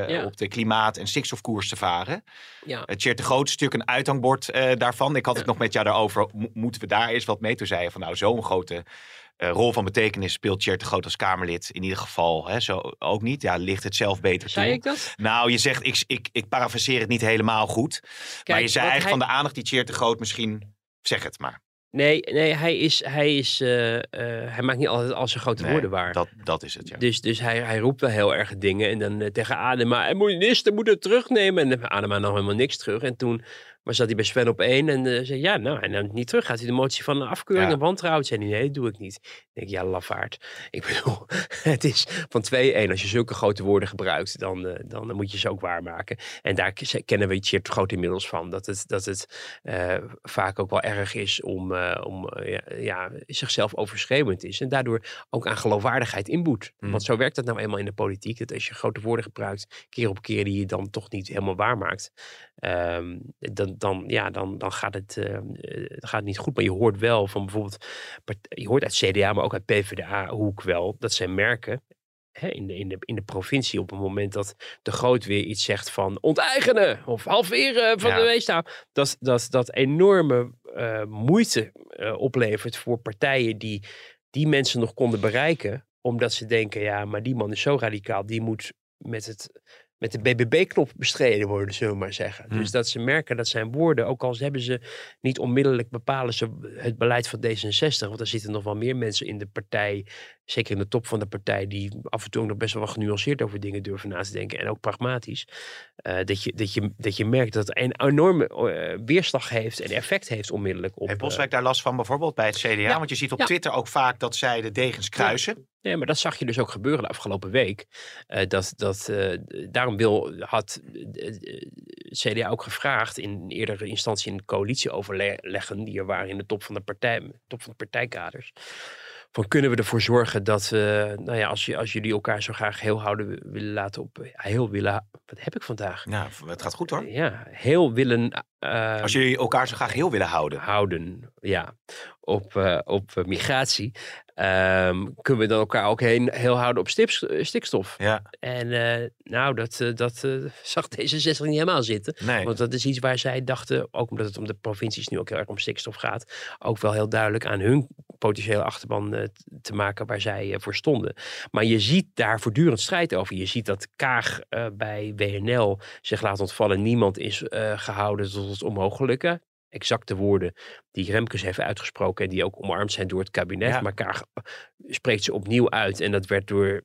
Ja. op de klimaat- en stikstofkoers te varen. ja. Het Tjeerd de Groot is natuurlijk een uithangbord daarvan. Ik had het nog met jou daarover, mo- moeten we daar eens wat mee? Toen zei je van nou, zo'n grote eh, rol van betekenis speelt Tjeerd de Groot als Kamerlid in ieder geval hè, zo ook niet. Ja, ligt het zelf beter Zei toe. ik dat? Nou, je zegt, ik, ik, ik parafraseer het niet helemaal goed. maar je zei eigenlijk hij- van de aandacht die Tjeerd de Groot misschien... Zeg het maar. Nee, nee hij, is, hij, is, eh, eh, hij maakt niet altijd al zijn grote Nee, woorden waar. Dat, dat is het, ja. Dus, dus hij, hij roept wel heel erg dingen. En dan tegen Adema, en minister moet het terugnemen. En Adema nam helemaal niks terug. En toen maar zat hij bij Sven op één en eh, zei, ja, nou, hij neemt het niet terug. Gaat hij de motie van afkeuring Ja. en wantrouwen? Zei hij, nee, dat doe ik niet. Ik denk, ja, lafaard. (laughs) Ik bedoel, het is van 2-1. Als je zulke grote woorden gebruikt, dan, eh, dan moet je ze ook waarmaken. En daar kennen we Tjeerd Groot inmiddels van. Dat het, dat het eh, vaak ook wel erg is om, om ja, ja, zichzelf overschreeuwend is. En daardoor ook aan geloofwaardigheid inboet. Mm. Want zo werkt dat nou eenmaal in de politiek. Dat als je grote woorden gebruikt, keer op keer die je dan toch niet helemaal waarmaakt. ehm, dan, dan, ja, dan, dan gaat, het, dan gaat het niet goed. Maar je hoort wel van bijvoorbeeld, je hoort uit CDA, maar ook uit PvdA-hoek wel, dat zij merken hè, in, de, in, de, in de provincie op het moment dat de groot weer iets zegt van onteigenen of halveren van Ja. de weestaal. Dat, dat, dat enorme eh, moeite oplevert voor partijen die die mensen nog konden bereiken. Omdat ze denken, ja, maar die man is zo radicaal, die moet met het met de BBB-knop bestreden worden, zullen we maar zeggen. Hmm. Dus dat ze merken dat zijn woorden, ook al hebben ze niet onmiddellijk bepalen ze het beleid van D66, want er zitten nog wel meer mensen in de partij, zeker in de top van de partij, die af en toe nog best wel wat genuanceerd over dingen durven na te denken en ook pragmatisch. eh, dat, je, dat, je, dat je merkt dat het een enorme eh, weerslag heeft en effect heeft onmiddellijk op. Heeft eh, Boswijk daar last van bijvoorbeeld bij het CDA? Ja. Want je ziet op Ja. Twitter ook vaak dat zij de degens kruisen. Nee, maar dat zag je dus ook gebeuren de afgelopen week. Eh, dat, dat, eh, daarom wil, had eh, eh, CDA ook gevraagd in eerdere instantie in coalitieoverleggen die er waren in de top van de, partij, top van de partijkaders. Van kunnen we ervoor zorgen dat, nou ja, als, je, als jullie elkaar zo graag heel houden willen laten op, heel willen, wat heb ik vandaag? Nou, het gaat goed hoor. Ja, heel willen Als jullie elkaar zo graag heel willen houden. houden, ja, op, eh, op eh, migratie, ehm, kunnen we dan elkaar ook heen, heel houden op stips- eh, stikstof. Ja, En nou, dat, dat zag D66 niet helemaal zitten. nee. Want dat is iets waar zij dachten, ook omdat het om de provincies nu ook heel erg om stikstof gaat, ook wel heel duidelijk aan hun potentiële achterban te maken waar zij voor stonden. Maar je ziet daar voortdurend strijd over. Je ziet dat Kaag bij WNL zich laat ontvallen. Niemand is eh, gehouden tot het onmogelijke. Exacte woorden die Remkes heeft uitgesproken en die ook omarmd zijn door het kabinet. Ja. Maar Kaag eh, spreekt ze opnieuw uit. En dat werd door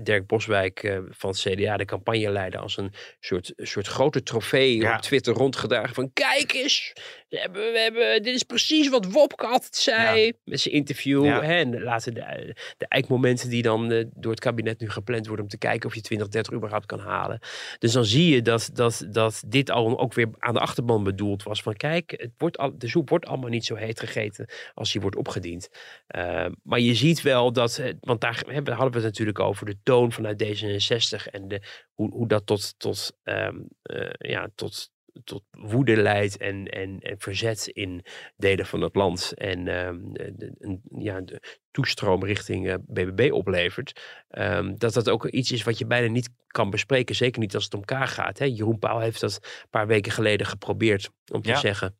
Dirk Boswijk eh, van het CDA, de campagneleider, als een soort, soort grote trofee Ja. op Twitter rondgedragen. Van kijk eens, we hebben, we hebben, dit is precies wat Wopke altijd zei. Met zijn interview. Hè, en later de, de eikmomenten die dan eh, door het kabinet nu gepland worden om te kijken of je 2030 überhaupt kan halen. Dus dan zie je dat, dat, dat dit al ook weer aan de achterban bedoeld was. Van kijk, het wordt al, de soep wordt allemaal niet zo heet gegeten als die wordt opgediend. Uh, maar je ziet wel dat, eh, want daar hebben, hadden we het natuurlijk over, de toon vanuit D66 en de, hoe, hoe dat tot, tot, um, uh, ja, tot, tot woede leidt en, en, en verzet in delen van het land. En um, de, de, ja, de toestroom richting uh, BBB oplevert. Um, dat dat ook iets is wat je bijna niet kan bespreken. Zeker niet als het om elkaar gaat. Hè? Jeroen Pauw heeft dat een paar weken geleden geprobeerd om te ja. zeggen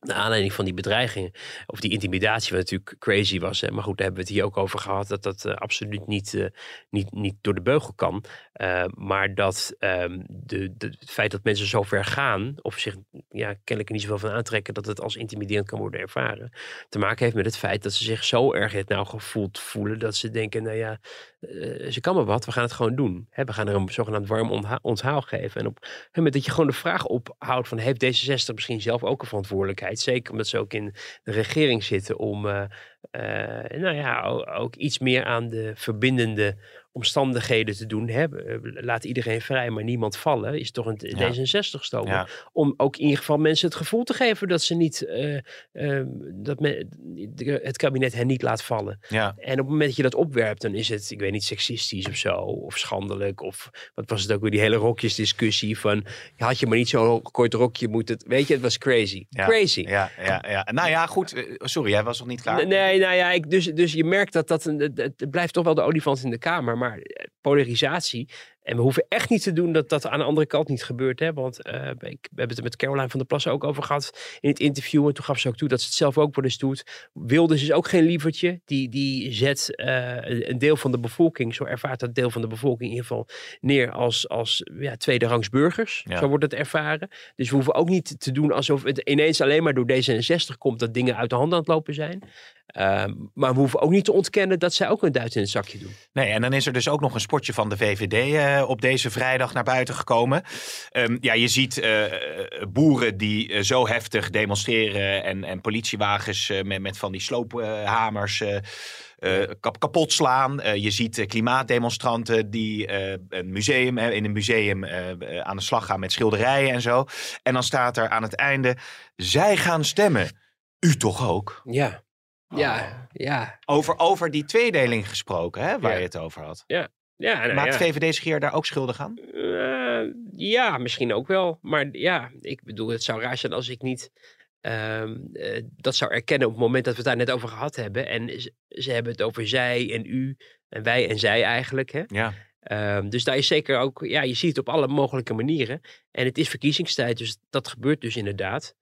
naar aanleiding van die bedreigingen, of die intimidatie, wat natuurlijk crazy was. Hè? Maar goed, daar hebben we het hier ook over gehad, dat dat uh, absoluut niet, uh, niet, niet door de beugel kan. Uh, maar dat de, de, het feit dat mensen zo ver gaan, of zich ja, kennelijk niet zoveel van aantrekken dat het als intimiderend kan worden ervaren. Te maken heeft met het feit dat ze zich zo erg het nou gevoeld voelen dat ze denken, nou ja, uh, ze kan maar wat, we gaan het gewoon doen. We gaan er een zogenaamd warm onthaal geven. En op het moment dat je gewoon de vraag ophoudt van heeft D66 misschien zelf ook een verantwoordelijkheid? Zeker omdat ze ook in de regering zitten om uh, nou ja, ook iets meer aan de verbindende omstandigheden te doen hebben. Laat iedereen vrij, maar niemand vallen. Is toch een D66 stomen. Om ook in ieder geval mensen het gevoel te geven dat ze niet uh, uh, dat men, het kabinet hen niet laat vallen. Ja. En op het moment dat je dat opwerpt, dan is het, ik weet niet, seksistisch of zo. Of schandelijk. Of wat was het ook weer, die hele rokjesdiscussie van had je maar niet zo'n kort rokje moeten. Weet je, het was crazy. Crazy. Ja, ja, ja. Nou ja, goed. Eh, sorry, jij was nog niet klaar. Nee, nou ja, ik, dus, dus je merkt dat dat het blijft toch wel de olifant in de kamer maar eh, polarisatie. En we hoeven echt niet te doen dat dat aan de andere kant niet gebeurt. Hè? Want uh, ik, we hebben het er met Caroline van der Plassen ook over gehad in het interview. En toen gaf ze ook toe dat ze het zelf ook wel eens doet. Wilders is ook geen lievertje. Die, die zet uh, een deel van de bevolking, zo ervaart dat deel van de bevolking in ieder geval, neer als, als ja, tweederangs burgers. Ja. Zo wordt het ervaren. Dus we hoeven ook niet te doen alsof het ineens alleen maar door D66 komt dat dingen uit de hand aan het lopen zijn. Ehm, maar we hoeven ook niet te ontkennen dat zij ook een duit in het zakje doen. Nee, en dan is er dus ook nog een sportje van de VVD uh, op deze vrijdag naar buiten gekomen. Um, ja, je ziet uh, boeren die uh, zo heftig demonstreren en, en politiewagens met, met van die sloophamers kap, kapot slaan. je ziet klimaatdemonstranten die een museum, in een museum aan de slag gaan met schilderijen en zo. En dan staat er aan het einde, zij gaan stemmen. U toch ook? Ja. Ja, oh. ja. Over, over die tweedeling gesproken, hè, waar je het over had. Ja. Ja, nou, Maakt VVD zich daar ook schuldig aan? Uh, ja, misschien ook wel. Maar ja, ik bedoel, het zou raar zijn als ik niet uh, uh, dat zou erkennen op het moment dat we het daar net over gehad hebben. En ze, ze hebben het over zij en u en wij en zij eigenlijk. Hè? Ja. Um, dus daar is zeker ook, ja, je ziet het op alle mogelijke manieren. En het is verkiezingstijd, dus dat gebeurt dus inderdaad.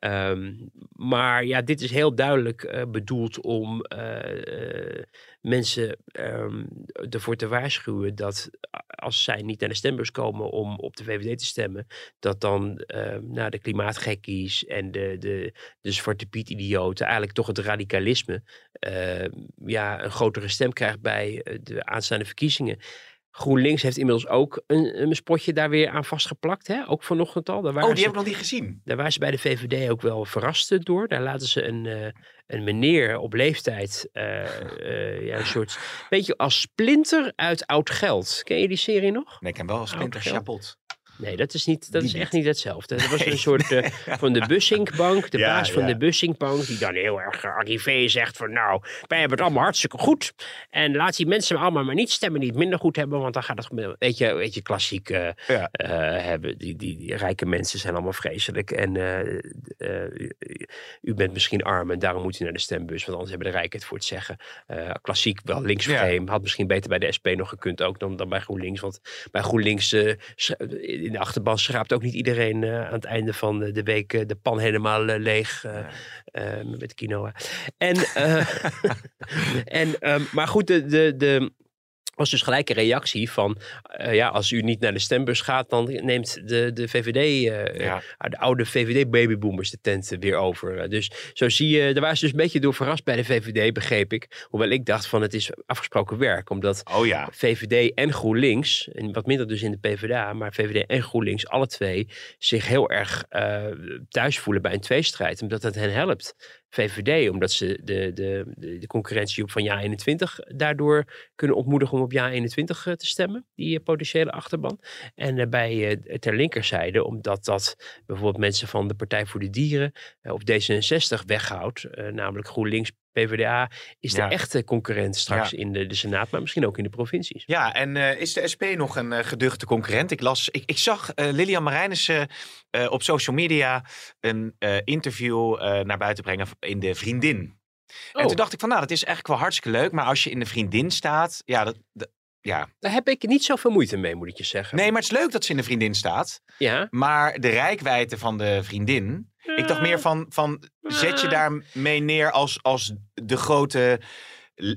Um, maar ja, dit is heel duidelijk uh, bedoeld om uh, mensen um, ervoor te waarschuwen dat als zij niet naar de stembus komen om op de VVD te stemmen, dat dan uh, nou, de klimaatgekkies en de, de, de Zwarte Piet-idioten eigenlijk toch het radicalisme ja, een grotere stem krijgt bij de aanstaande verkiezingen. GroenLinks heeft inmiddels ook een, een spotje daar weer aan vastgeplakt. Hè? Ook vanochtend al. Daar oh, die heb ik nog niet gezien. Daar waren ze bij de VVD ook wel verrast door. Daar laten ze een, uh, een meneer op leeftijd, uh, uh, ja, een soort, (laughs) beetje als splinter uit Oud Geld. Ken je die serie nog? Nee, ik ken wel als splinter Chapot. Nee, dat is, niet, dat is echt niet hetzelfde. Dat was een soort (laughs) uh, van de Bussinkbank, de ja, baas van ja. de Bussinkbank, die dan heel erg arrivé zegt van nou, wij hebben het allemaal hartstikke goed. En laat die mensen allemaal maar niet stemmen die het minder goed hebben, want dan gaat het, weet je, weet je klassiek uh, ja. uh, hebben. Die, die, die, rijke mensen zijn allemaal vreselijk en u bent misschien arm en daarom moet u naar de stembus, want anders hebben de rijken het voor het zeggen. klassiek wel linksvreemd, had misschien beter bij de SP nog gekund ook dan, dan bij GroenLinks, want bij GroenLinks in de achterban schraapt ook niet iedereen uh, aan het einde van de, de week uh, de pan helemaal leeg met quinoa. En, (laughs) en um, maar goed, de, de, de, was dus gelijk een reactie van, uh, ja, als u niet naar de stembus gaat, dan neemt de, de VVD, uh, ja. de oude VVD-babyboomers de tent weer over. dus zo zie je, daar waren ze dus een beetje door verrast bij de VVD, begreep ik. Hoewel ik dacht van, het is afgesproken werk, omdat oh ja. VVD en GroenLinks, en wat minder dus in de PvdA, maar VVD en GroenLinks, alle twee, zich heel erg thuis voelen bij een tweestrijd, omdat het hen helpt. VVD, omdat ze de, de, de, concurrentie op van Ja 21 daardoor kunnen ontmoedigen om op Ja 21 te stemmen, die potentiële achterban. En bij ter linkerzijde, omdat dat bijvoorbeeld mensen van de Partij voor de Dieren of D66 weghoudt, namelijk GroenLinks, PvdA is de ja. echte concurrent straks ja. in de, de Senaat, maar misschien ook in de provincies. Ja, en uh, is de SP nog een uh, geduchte concurrent? Ik, las, ik, ik zag uh, Lilian Marijnissen op social media een interview naar buiten brengen in de Vriendin. Oh. En toen dacht ik van, nou, dat is eigenlijk wel hartstikke leuk, maar als je in de Vriendin staat, ja, dat, dat ja. Daar heb ik niet zoveel moeite mee, moet ik je zeggen. Nee, maar het is leuk dat ze in de vriendin staat. Ja. Maar de rijkwijde van de vriendin. Ik dacht meer van, van zet je daarmee neer als, als de grote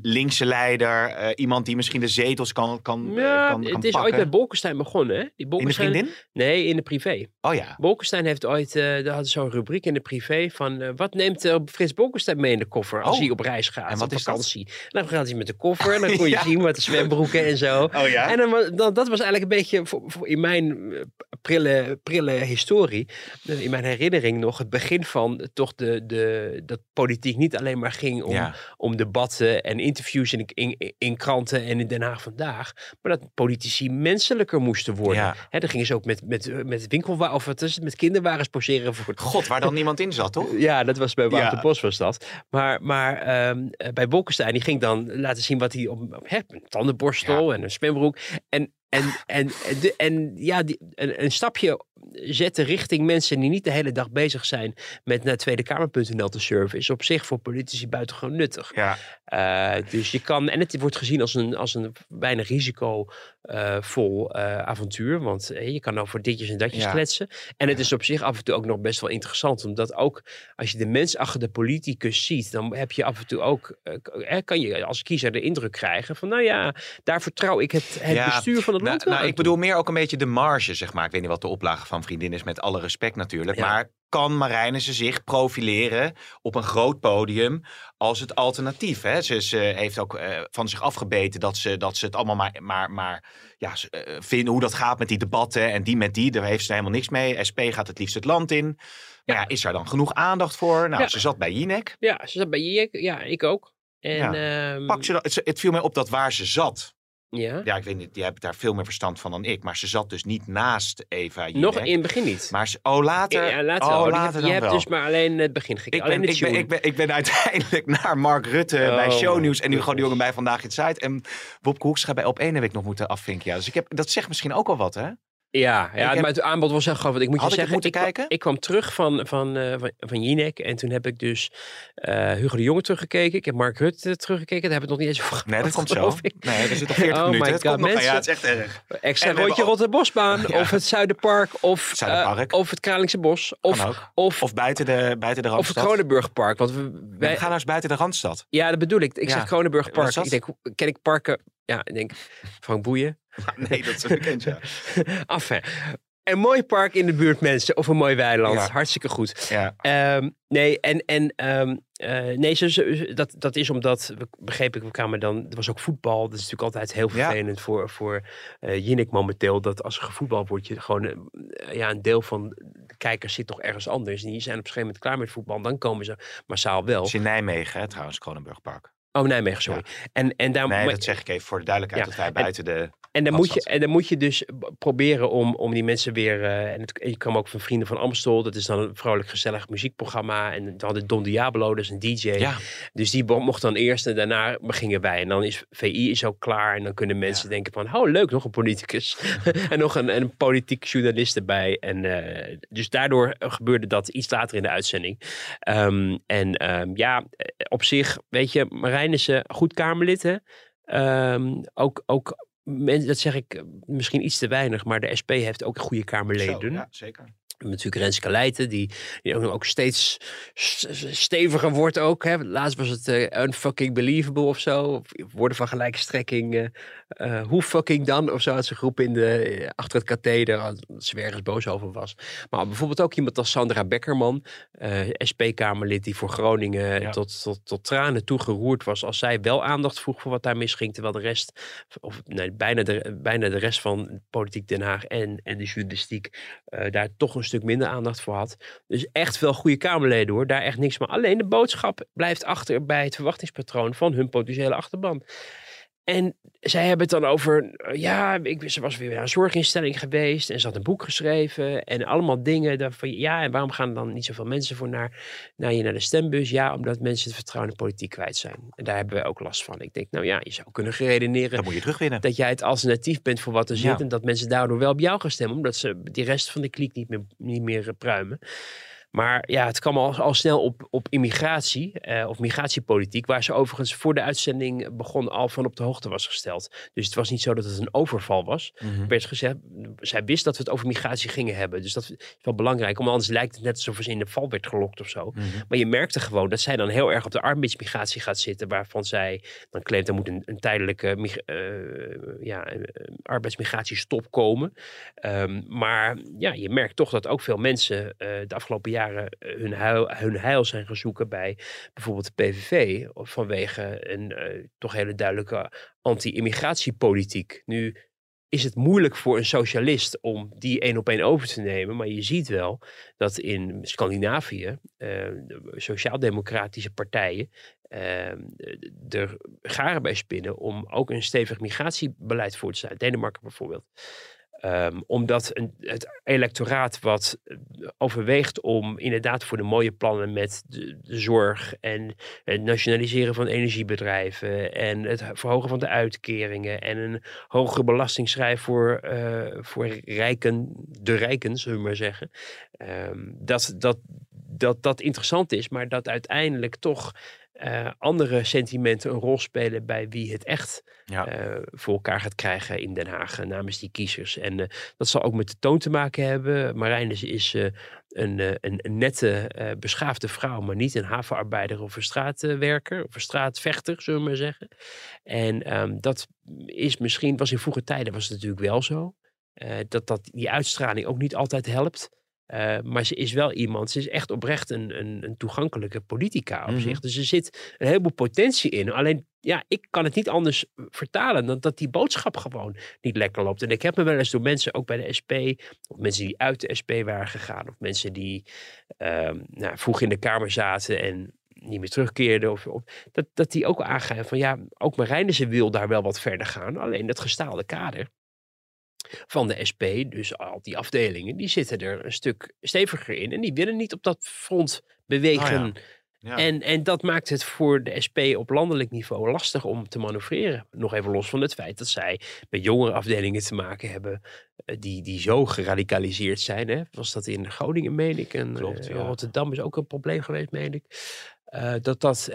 linkse leider, uh, iemand die misschien de zetels kan, kan, ja, kan, kan Het is pakken. ooit bij Bolkestein begonnen, hè? Die In de vriendin? Nee, in de privé. Oh ja. Bolkestein heeft ooit, uh, daar hadden zo'n rubriek in de privé van uh, wat neemt Frits Bolkestein mee in de koffer als Oh. hij op reis gaat, En wat op is dat? vakantie. En dan gaat hij met de koffer en dan (laughs) kon je Ja. zien wat de zwembroeken en zo. (laughs) Oh ja? En dan, dat was eigenlijk een beetje voor, voor in mijn eh, prille, prille historie, eh, in mijn herinnering nog, het begin van eh, toch de, de, dat politiek niet alleen maar ging om, ja. om debatten en interviews in, in, in kranten en in Den Haag vandaag, maar dat politici menselijker moesten worden. Ja. Dan gingen ze ook met, met, met winkelwa of wat is het, met kinderwagens poseren voor God, waar dan (laughs) niemand in zat, toch? ja, dat was bij Wouter Ja. Bos was dat. Maar, maar ehm, eh, bij Bolkestein, die ging dan laten zien wat hij op hè, een tandenborstel en een zwembroek. En, en, en, en, de, en ja, die, een, een stapje zetten richting mensen die niet de hele dag bezig zijn met naar tweedekamer.nl te surfen, is op zich voor politici buitengewoon nuttig. Ja. Eh, dus je kan, en het wordt gezien als een, als een bijna risicovol eh avontuur. Want eh, je kan over ditjes en datjes Ja. kletsen. En het is op zich af en toe ook nog best wel interessant. Omdat ook als je de mens achter de politicus ziet, dan heb je af en toe ook, eh, eh, kan je als kiezer de indruk krijgen van, nou ja, daar vertrouw ik het, het Ja, bestuur van het Nou, land wel nou, aan ik bedoel meer ook een beetje de marge, zeg maar. Ik weet niet wat de oplage van Vriendin is, met alle respect natuurlijk. Maar kan Marijnissen zich profileren op een groot podium als het alternatief? Hè? Ze, ze heeft ook eh, van zich afgebeten dat ze, dat ze het allemaal maar, maar, maar ja, eh, vinden hoe dat gaat met die debatten. En die met die, daar heeft ze helemaal niks mee. SP gaat het liefst het land in. Maar ja, is er dan genoeg aandacht voor? Nou, Ja. ze zat bij Jinek. Ja, ze zat bij je, ja, ik ook. En, ehm, Pak ze het, het viel mij op dat waar ze zat. Ja. Ja, ik weet niet, jij hebt daar veel meer verstand van dan ik. Maar ze zat dus niet naast Eva Jinek. Nog in het begin niet. Maar ze, oh, later. Ja, later oh, later je hebt wel. dus maar alleen het begin gekeken. ik, ben, ik, ben, tune. ik, ben, ik ben (laughs) uiteindelijk naar Mark Rutte bij Oh, Shownieuws en nu gewoon de jongen bij Vandaag in Zuid. En Bob Hoekstra bij Op 1 heb ik nog moeten afvinken. Ja. Dus ik heb, dat zegt misschien ook al wat, hè? Ja, ja Ik heb- maar het aanbod was echt gewoon. Want ik moet Had je ik zeggen, kwam- kijken? ik kwam terug van, van, eh, van, van Jinek en toen heb ik dus eh, Hugo de Jonge teruggekeken. Ik heb Mark Rutte teruggekeken. Daar hebben we nog niet eens over gehad. Nee, dat komt zo. ik. Nee, er zit nog 40 Oh minuten. my God, nog, ja, mensen. het is echt erg. Extra rondje ook- Rotterdambosbaan Ja. of het Zuiderpark of, Zuiderpark. eh, of het Kralingse Bos of, of, Of buiten de, buiten de of het Randstad. Kronenburgpark. Want we, wij, we gaan nou eens buiten de Randstad. ja, dat bedoel ik. Ik Ja. zeg Kronenburgpark. Ik denk, ken ik parken? Ja, ik denk Frank Boeien. (laughs) Nee, dat is een bekend, ja. (laughs) Enfin, een mooi park in de buurt, mensen. Of een mooi weiland. Ja. Hartstikke goed. ja. Ehm, nee, en, en ehm, eh, nee, zo, zo- dat, dat is omdat, begreep ik, we kwamen dan, er was ook voetbal. Dat is natuurlijk altijd heel Ja. vervelend voor, voor eh Jinnik momenteel. Dat als er gevoetbald wordt, je gewoon, eh, ja, een deel van de kijkers zit toch ergens anders. En die zijn op een gegeven moment klaar met voetbal. Dan komen ze massaal wel. Dat is in Nijmegen, hè, trouwens, Kronenburgpark. Oh, Nijmegen, sorry. En, en, daar, Nee, dat zeg ik even voor de duidelijkheid. Ja, Dat wij en- buiten de... En dan, moet je, en dan moet je dus proberen om, om die mensen weer. eh, en, het, en je kwam ook van Vrienden van Amstel. Dat is dan een vrolijk, gezellig muziekprogramma. En we hadden Don Diablo, dat is een DJ. Ja, Dus die mocht dan eerst en daarna gingen wij. En dan is VI is ook klaar. En dan kunnen mensen denken van, oh leuk, nog een politicus. (laughs) en nog een, een politiek journalist erbij. En eh, dus daardoor gebeurde dat iets later in de uitzending. Ehm, en ehm, ja, eh, op zich, weet je, Marijnissen, goed Kamerlid hè. Ehm, ook, ook dat zeg ik eh, misschien iets te weinig, maar de SP heeft ook goede Kamerleden. Zo, ja zeker. Natuurlijk Renske Leijten, die, die ook, ook steeds steviger wordt ook. Hè. Laatst was het eh, unfucking believable of zo. Of woorden van gelijke strekking. eh, eh, hoe fucking dan? Of zo had ze groep in de, achter het katheder. Als ze er ergens boos over was. Maar bijvoorbeeld ook iemand als Sandra Beckerman. SP-Kamerlid die voor Groningen Ja. tot, tot, tot tranen toegeroerd was. Als zij wel aandacht vroeg voor wat daar misging. Terwijl de rest, of nee, bijna de, bijna de rest van politiek Den Haag en, en de journalistiek daar toch een stuk minder aandacht voor had. Dus echt wel goede Kamerleden hoor, daar echt niks maar. Alleen de boodschap blijft achter bij het verwachtingspatroon van hun potentiële achterban. En zij hebben het dan over, ja, ik, ze was weer naar een zorginstelling geweest en ze had een boek geschreven en allemaal dingen. Daarvan, ja, en waarom gaan dan niet zoveel mensen voor naar, naar je naar de stembus? Ja, omdat mensen het vertrouwen in de politiek kwijt zijn. En daar hebben we ook last van. Ik denk, nou ja, je zou kunnen redeneren Dat moet je terugwinnen. dat jij het alternatief bent voor wat er zit. Ja. En dat mensen daardoor wel op jou gaan stemmen. Omdat ze die rest van de kliek niet meer, niet meer eh, pruimen. Maar ja, het kwam al, al snel op, op immigratie uh, of migratiepolitiek, waar ze overigens voor de uitzending begon al van op de hoogte was gesteld. Dus het was niet zo dat het een overval was. Mm werd gezegd, zij wist dat we het over migratie gingen hebben. Dus dat is wel belangrijk, omdat anders lijkt het net alsof ze in de val werd gelokt of zo. Mhm. Maar je merkte gewoon dat zij dan heel erg op de arbeidsmigratie gaat zitten, waarvan zij dan claimt er moet een, een tijdelijke uh, ja, arbeidsmigratiestop komen. Um, maar ja, je merkt toch dat ook veel mensen de afgelopen jaren hun, heil, hun heil zijn gaan zoeken bij bijvoorbeeld de PVV vanwege een toch hele duidelijke anti-immigratiepolitiek. Nu is het moeilijk voor een socialist om die één op één over te nemen. Maar je ziet wel dat in Scandinavië uh, sociaal-democratische partijen uh, er garen bij spinnen om ook een stevig migratiebeleid voor te staan. Denemarken bijvoorbeeld. Um, omdat het electoraat wat eh, overweegt om inderdaad voor de mooie plannen met de, zorg en het nationaliseren van energiebedrijven en het verhogen van de uitkeringen en een hogere belastingschrijf voor, uh, voor rijken, de rijken, zullen we maar zeggen. Um, dat, dat, dat dat interessant is, maar dat uiteindelijk toch uh, andere sentimenten een rol spelen bij wie het echt ja. uh, voor elkaar gaat krijgen in Den Haag namens die kiezers. En uh, dat zal ook met de toon te maken hebben. Marijnus is een, een, een, nette, beschaafde vrouw, maar niet een havenarbeider of een straatwerker of een straatvechter, zullen we maar zeggen. En um, dat is misschien, was in vroege tijden was het natuurlijk wel zo. dat, dat die uitstraling ook niet altijd helpt. Uh, maar ze is wel iemand, ze is echt oprecht een, een, een toegankelijke politica op mm -hmm. zich. Dus er zit een heleboel potentie in. Alleen, ja, ik kan het niet anders vertalen dan dat die boodschap gewoon niet lekker loopt. En ik heb me wel eens door mensen, ook bij de SP, of mensen die uit de SP waren gegaan, of mensen die uh, nou, vroeg in de Kamer zaten en niet meer terugkeerden. Of, of, dat, dat die ook aangeven van ja, ook Marijnissen wil daar wel wat verder gaan. Alleen dat gestaalde kader van de SP, dus al die afdelingen, die zitten er een stuk steviger in. En die willen niet op dat front bewegen. Oh ja. En, en dat maakt het voor de SP op landelijk niveau lastig om te manoeuvreren. Nog even los van het feit dat zij met jongere afdelingen te maken hebben eh, die, die zo geradicaliseerd zijn. Hè? Was dat in Groningen, meen ik. En Klopt, uh, Rotterdam is ook een probleem geweest, meen ik. Uh, dat dat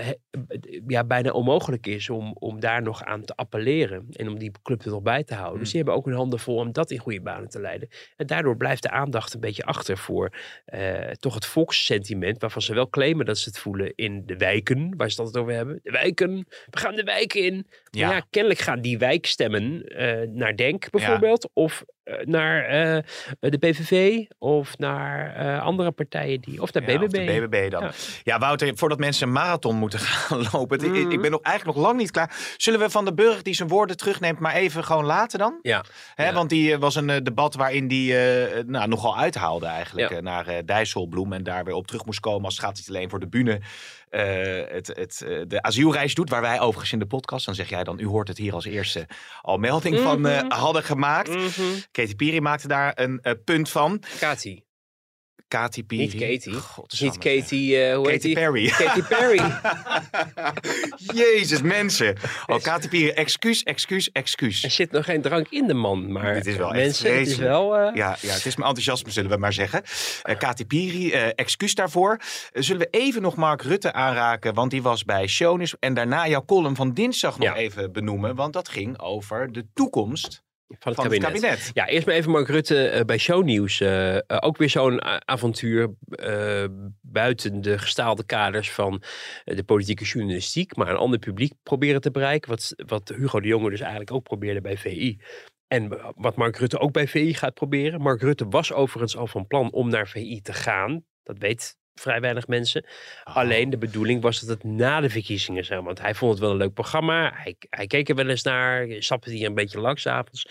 ja, bijna onmogelijk is om, om daar nog aan te appelleren. En om die club er nog bij te houden. Dus mm. die hebben ook hun handen vol om dat in goede banen te leiden. En daardoor blijft de aandacht een beetje achter voor uh, toch het volkssentiment. Waarvan ze wel claimen dat ze het voelen in de wijken. Waar ze het altijd over hebben. De wijken, we gaan de wijken in. Ja, ja kennelijk gaan die wijkstemmen uh, naar Denk bijvoorbeeld. Ja. Of eh, naar uh, de PVV of naar uh, andere partijen die of naar ja, BBB. Of de BBB dan. Ja. ja. Wouter, voordat mensen een marathon moeten (laughs) gaan lopen, mm. ik, ik, ben nog eigenlijk nog lang niet klaar. Zullen we van de burger die zijn woorden terugneemt, maar even gewoon laten dan? Ja. Hè, ja. Want die was een debat waarin die nou, nogal uithaalde eigenlijk naar Dijsselbloem en daar weer op terug moest komen als het gaat niet alleen voor de bühne uh, het, het, uh, de asielreis doet, waar wij overigens in de podcast, dan zeg jij dan, u hoort het hier als eerste, al melding mm -hmm. van uh, hadden gemaakt. Mm -hmm. Katy Piri maakte daar een punt van. Katy. Katy Perry. Niet Katie. Niet Katie, uh, hoe Katy heet Perry. Katy Perry. (laughs) Jezus, mensen. Oh, Katy Perry, excuus, excuus, excuus. Er zit nog geen drank in de man, maar Dit is wel mensen, het is wel... Uh... Ja, ja, het is mijn enthousiasme, zullen we maar zeggen. Uh, Katy Perry, excuus daarvoor. zullen we even nog Mark Rutte aanraken, want die was bij Shownieuws. En daarna jouw column van dinsdag nog ja. even benoemen, want dat ging over de toekomst van het, van kabinet. het kabinet. Ja, eerst maar even Mark Rutte uh, bij Shownieuws. Uh, uh, ook weer zo'n avontuur buiten de gestaalde kaders van de politieke journalistiek. Maar een ander publiek proberen te bereiken. Wat, wat Hugo de Jonge dus eigenlijk ook probeerde bij VI. En wat Mark Rutte ook bij VI gaat proberen. Mark Rutte was overigens al van plan om naar VI te gaan. Dat weet vrij weinig mensen. Oh. Alleen de bedoeling was dat het na de verkiezingen zou. Want hij vond het wel een leuk programma. Hij, hij keek er wel eens naar. Stapte hij een beetje langs avonds.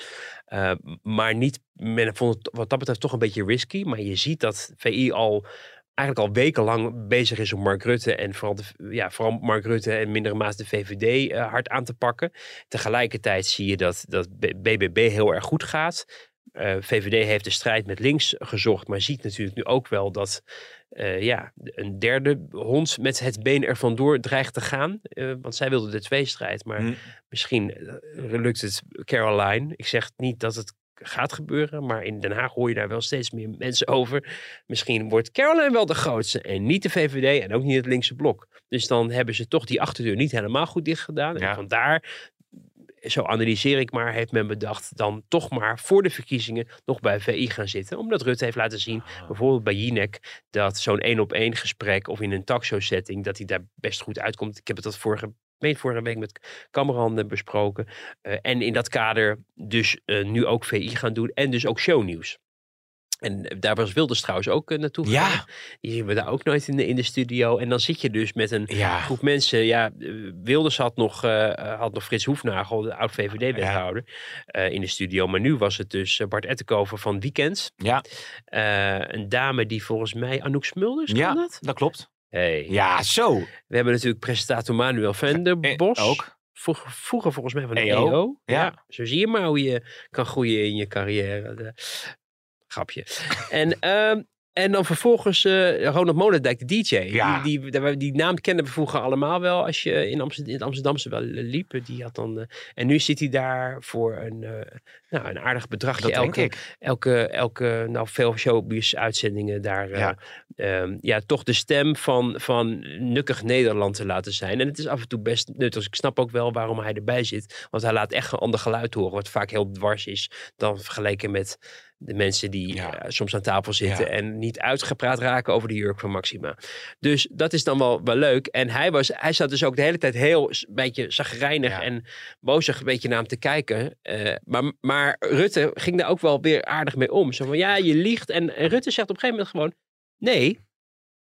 Uh, maar niet, men vond het wat dat betreft toch een beetje risky. Maar je ziet dat VI al eigenlijk al wekenlang bezig is om Mark Rutte en vooral, de, ja, vooral Mark Rutte en mindere maas de VVD uh, hard aan te pakken. Tegelijkertijd zie je dat, dat BBB heel erg goed gaat. Uh, VVD heeft de strijd met links gezocht, maar ziet natuurlijk nu ook wel dat uh, ja, een derde hond met het been er vandoor dreigt te gaan. Uh, want zij wilde de tweestrijd, maar mm. misschien lukt het Caroline. Ik zeg niet dat het gaat gebeuren. Maar in Den Haag hoor je daar wel steeds meer mensen over. Misschien wordt Caroline wel de grootste en niet de VVD en ook niet het linkse blok. Dus dan hebben ze toch die achterdeur niet helemaal goed dicht gedaan. En vandaar zo analyseer ik maar, heeft men bedacht dan toch maar voor de verkiezingen nog bij VI gaan zitten. Omdat Rutte heeft laten zien, ah. bijvoorbeeld bij Jinek, dat zo'n één op één gesprek of in een talkshow setting, dat hij daar best goed uitkomt. Ik heb het dat vorige meen vorige week met Cameron besproken. Uh, en in dat kader dus uh, nu ook VI gaan doen en dus ook shownieuws. En daar was Wilders trouwens ook uh, naartoe gegaan. Ja. Die zien we daar ook nooit in de, in de studio. En dan zit je dus met een groep mensen. Ja, Wilders had nog, uh, had nog Frits Hoefnagel, de oud-VVD-wethouder, ja. uh, in de studio. Maar nu was het dus Bart Ettenkoven van Weekends. Ja. een dame die volgens mij, Anouk Smulders, ja, dat? dat klopt. Hey. Ja, zo. We hebben natuurlijk presentator Manuel Venderbos. Eh, ook. Vroeger, vroeger volgens mij van de EO. EO. Ja. Zo zie je maar hoe je kan groeien in je carrière. Grapje. en um, en dan vervolgens uh, Ronald Molendijk, de DJ. Ja. Die, die, die, naam kennen we vroeger allemaal wel als je in, Amsterdam, in het Amsterdamse wel liep. Die had dan, uh, en nu zit hij daar voor een, uh, nou, een aardig bedragje. Dat elke, ik. Elke, elke, nou veel showbiz-uitzendingen daar. Ja. Um, ja, toch de stem van, van nukkig Nederland te laten zijn. En het is af en toe best nuttig. Ik snap ook wel waarom hij erbij zit. Want hij laat echt een ander geluid horen. Wat vaak heel dwars is dan vergeleken met de mensen die ja. uh, soms aan tafel zitten en niet uitgepraat raken over de jurk van Maxima. Dus dat is dan wel, wel leuk. En hij, was, hij zat dus ook de hele tijd heel een beetje zagrijnig ja. en bozig een beetje naar hem te kijken. Uh, maar, maar Rutte ging daar ook wel weer aardig mee om. Zo van ja, je liegt. En, en Rutte zegt op een gegeven moment gewoon: nee,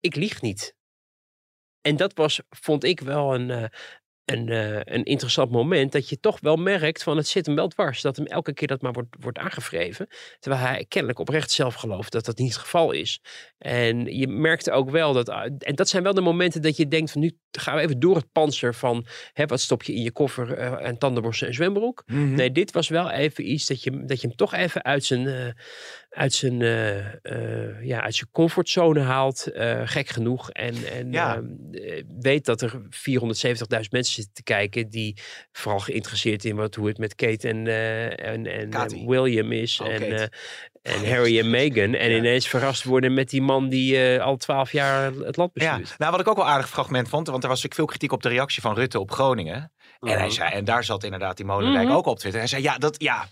ik lieg niet. En dat was, vond ik wel een, uh, een, uh, een interessant moment. Dat je toch wel merkt van het zit hem wel dwars. Dat hem elke keer dat maar wordt, wordt aangevreven. Terwijl hij kennelijk oprecht zelf gelooft dat dat niet het geval is. En je merkte ook wel dat. En dat zijn wel de momenten dat je denkt van nu gaan we even door het panzer van hè, wat stop je in je koffer uh, en tandenborstel en zwembroek. Mm -hmm. Nee, dit was wel even iets dat je, dat je hem toch even uit zijn, uh, uit zijn, uh, ja, uit zijn comfortzone haalt. gek genoeg. En, en ja. Ehm, weet dat er 470.000 mensen zitten te kijken die vooral geïnteresseerd in wat, hoe het met Kate en, en, en William is. Oh, en, en Harry en Meghan. En ja. ineens verrast worden met die man die uh, al twaalf jaar het land bestuurt. Ja. Nou, wat ik ook wel aardig fragment vond, want er was natuurlijk veel kritiek op de reactie van Rutte op Groningen. En, hij Mhm. zei, en daar zat inderdaad die Molendijk mm -hmm. ook op Twitter. Hij zei, ja, dat, ja,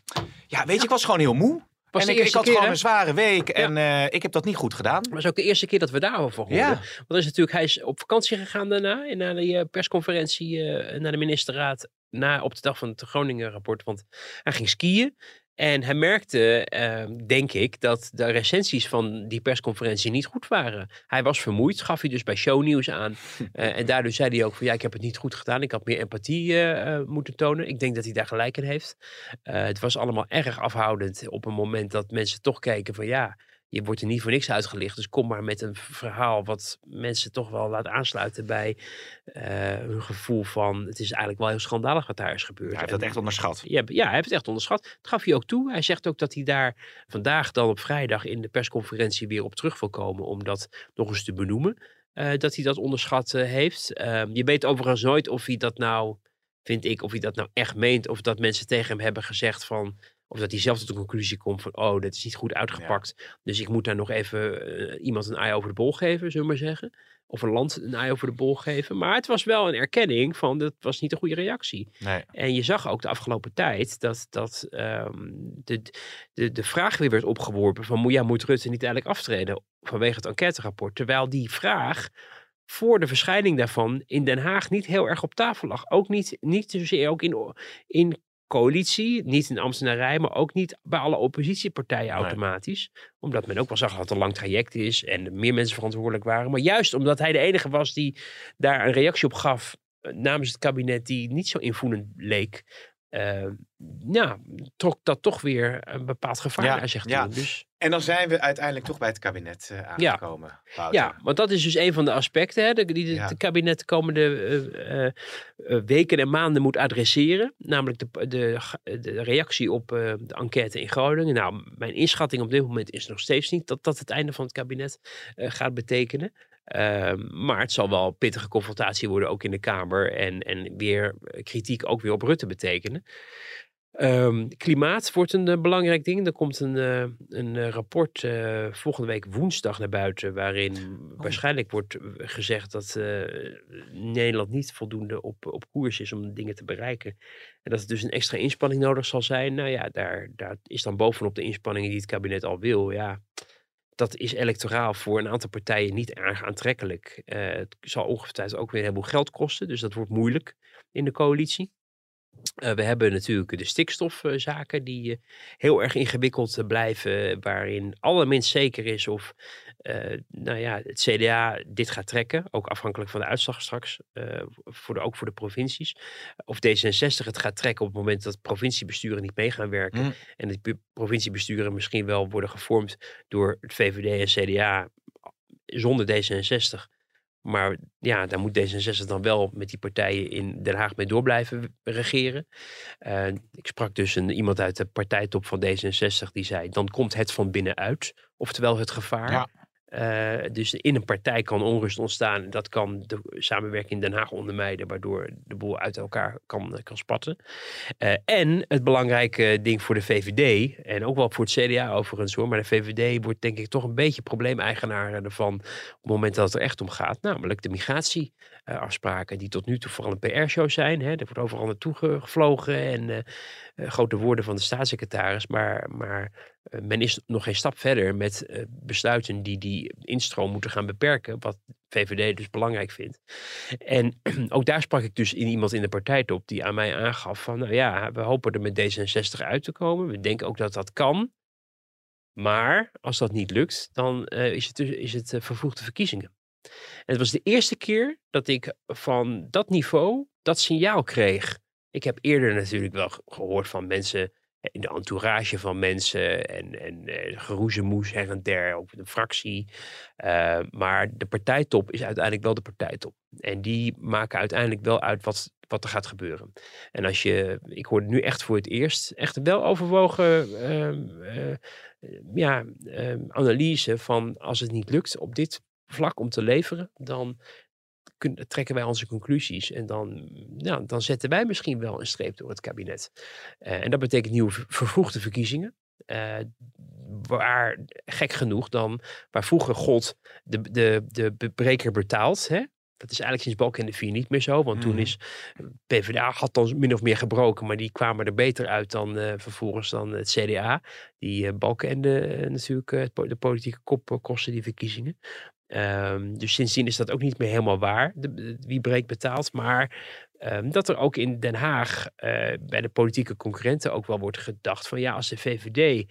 ja, weet je, ik was gewoon heel moe. Was en ik, ik had keer, gewoon hè? een zware week en uh, ik heb dat niet goed gedaan. Maar het is ook de eerste keer dat we daarover hoorden. Ja. Want er is natuurlijk, hij is op vakantie gegaan daarna. En na de uh, persconferentie, uh, naar de ministerraad. Na, op de dag van het Groningen rapport. Want hij ging skiën. En hij merkte, uh, denk ik, dat de recensies van die persconferentie niet goed waren. Hij was vermoeid, gaf hij dus bij shownieuws aan. Uh, (laughs) en daardoor zei hij ook van ja, ik heb het niet goed gedaan. Ik had meer empathie uh, moeten tonen. Ik denk dat hij daar gelijk in heeft. Eh, het was allemaal erg afhoudend op een moment dat mensen toch keken van ja, je wordt er niet voor niks uitgelicht. Dus kom maar met een verhaal wat mensen toch wel laat aansluiten bij uh, hun gevoel van... het is eigenlijk wel heel schandalig wat daar is gebeurd. Ja, hij heeft dat echt onderschat. Ja, ja, hij heeft het echt onderschat. Dat gaf hij ook toe. Hij zegt ook dat hij daar vandaag dan op vrijdag in de persconferentie weer op terug wil komen... om dat nog eens te benoemen. Uh, dat hij dat onderschat uh, heeft. Ehm, je weet overigens nooit of hij dat nou, vind ik, of hij dat nou echt meent... of dat mensen tegen hem hebben gezegd van... Of dat hij zelf tot de conclusie komt van, oh, dat is niet goed uitgepakt. Ja. Dus ik moet daar nog even uh, iemand een ei over de bol geven, zullen we maar zeggen. Of een land een ei over de bol geven. Maar het was wel een erkenning van, dat was niet een goede reactie. Nee. En je zag ook de afgelopen tijd dat, dat um, de, de, de vraag weer werd opgeworpen van, ja, moet Rutte niet eigenlijk aftreden vanwege het enquêterapport? Terwijl die vraag voor de verschijning daarvan in Den Haag niet heel erg op tafel lag. Ook niet, niet zozeer ook in, in coalitie, niet in de ambtenarij, maar ook niet bij alle oppositiepartijen automatisch. Nee. Omdat men ook wel zag dat het een lang traject is en meer mensen verantwoordelijk waren. Maar juist omdat hij de enige was die daar een reactie op gaf uh, namens het kabinet die niet zo invoelend leek. Uh, ja, trok dat toch weer een bepaald gevaar ja, naar zich toe. Ja. Dus, en dan zijn we uiteindelijk toch bij het kabinet uh, aangekomen. Ja. ja, want dat is dus een van de aspecten hè, die het ja. kabinet de komende uh, weken en maanden moet adresseren. Namelijk de, de, de reactie op de enquête in Groningen. Nou, mijn inschatting op dit moment is nog steeds niet dat dat het einde van het kabinet gaat betekenen. Uh, maar het zal wel pittige confrontatie worden, ook in de Kamer. En, en weer kritiek ook weer op Rutte betekenen. Ehm, klimaat wordt een eh, belangrijk ding. Er komt een, eh, een eh, rapport volgende week woensdag naar buiten. Waarin Oh. waarschijnlijk wordt gezegd dat Nederland niet voldoende op, op koers is om dingen te bereiken. En dat er dus een extra inspanning nodig zal zijn. Nou ja, daar, daar is dan bovenop de inspanningen die het kabinet al wil. Ja, dat is electoraal voor een aantal partijen niet erg aantrekkelijk. het zal ongetwijfeld ook weer een heleboel geld kosten. Dus dat wordt moeilijk in de coalitie. Uh, we hebben natuurlijk de stikstofzaken die uh, heel erg ingewikkeld uh, blijven, waarin allerminst zeker is of nou ja, het CDA dit gaat trekken, ook afhankelijk van de uitslag straks, voor de, ook voor de provincies. Of D66 het gaat trekken op het moment dat provinciebesturen niet mee gaan werken Mm. en de provinciebesturen misschien wel worden gevormd door het VVD en CDA zonder D66. Maar ja, daar moet D66 dan wel met die partijen in Den Haag mee door blijven regeren. Uh, ik sprak dus een, iemand uit de partijtop van D66 die zei: dan komt het van binnenuit. Oftewel het gevaar. Ja. Uh, dus in een partij kan onrust ontstaan. En dat kan de samenwerking in Den Haag ondermijnen, waardoor de boel uit elkaar kan, kan spatten. Uh, en het belangrijke ding voor de VVD, en ook wel voor het CDA overigens hoor, maar de VVD wordt denk ik toch een beetje probleemeigenaar ervan op het moment dat het er echt om gaat. Namelijk de migratieafspraken, die tot nu toe vooral een PR-show zijn. Hè. Er wordt overal naartoe gevlogen en grote woorden van de staatssecretaris, maar, maar men is nog geen stap verder met uh, besluiten die die instroom moeten gaan beperken, wat VVD dus belangrijk vindt. En (clears throat) ook daar sprak ik dus in iemand in de partijtop die aan mij aangaf van, nou ja, we hopen er met D66 uit te komen. We denken ook dat dat kan. Maar als dat niet lukt, dan uh, is het, dus, is het verkiezingen. En het was de eerste keer dat ik van dat niveau dat signaal kreeg. Ik heb eerder natuurlijk wel gehoord van mensen in de entourage van mensen en, en uh, geroezemoes her en der, ook de fractie. Uh, maar de partijtop is uiteindelijk wel de partijtop. En die maken uiteindelijk wel uit wat, wat er gaat gebeuren. En als je, ik hoorde nu echt voor het eerst, echt wel overwogen uh, ja, analyse van als het niet lukt op dit vlak om te leveren, dan kunnen, trekken wij onze conclusies en dan, nou, dan zetten wij misschien wel een streep door het kabinet. Uh, en dat betekent nieuwe vervroegde verkiezingen. Uh, waar, gek genoeg dan, waar vroeger God de, de, de breker betaalt. Hè? Dat is eigenlijk sinds Balkenende 4 niet meer zo. Want mm. toen is PvdA had dan min of meer gebroken. Maar die kwamen er beter uit dan uh, vervolgens dan het CDA. Die uh, Balkenende natuurlijk de politieke kop kostte die verkiezingen. Um, dus sindsdien is dat ook niet meer helemaal waar, wie breekt betaalt. Maar um, dat er ook in Den Haag uh, bij de politieke concurrenten ook wel wordt gedacht van ja, als de VVD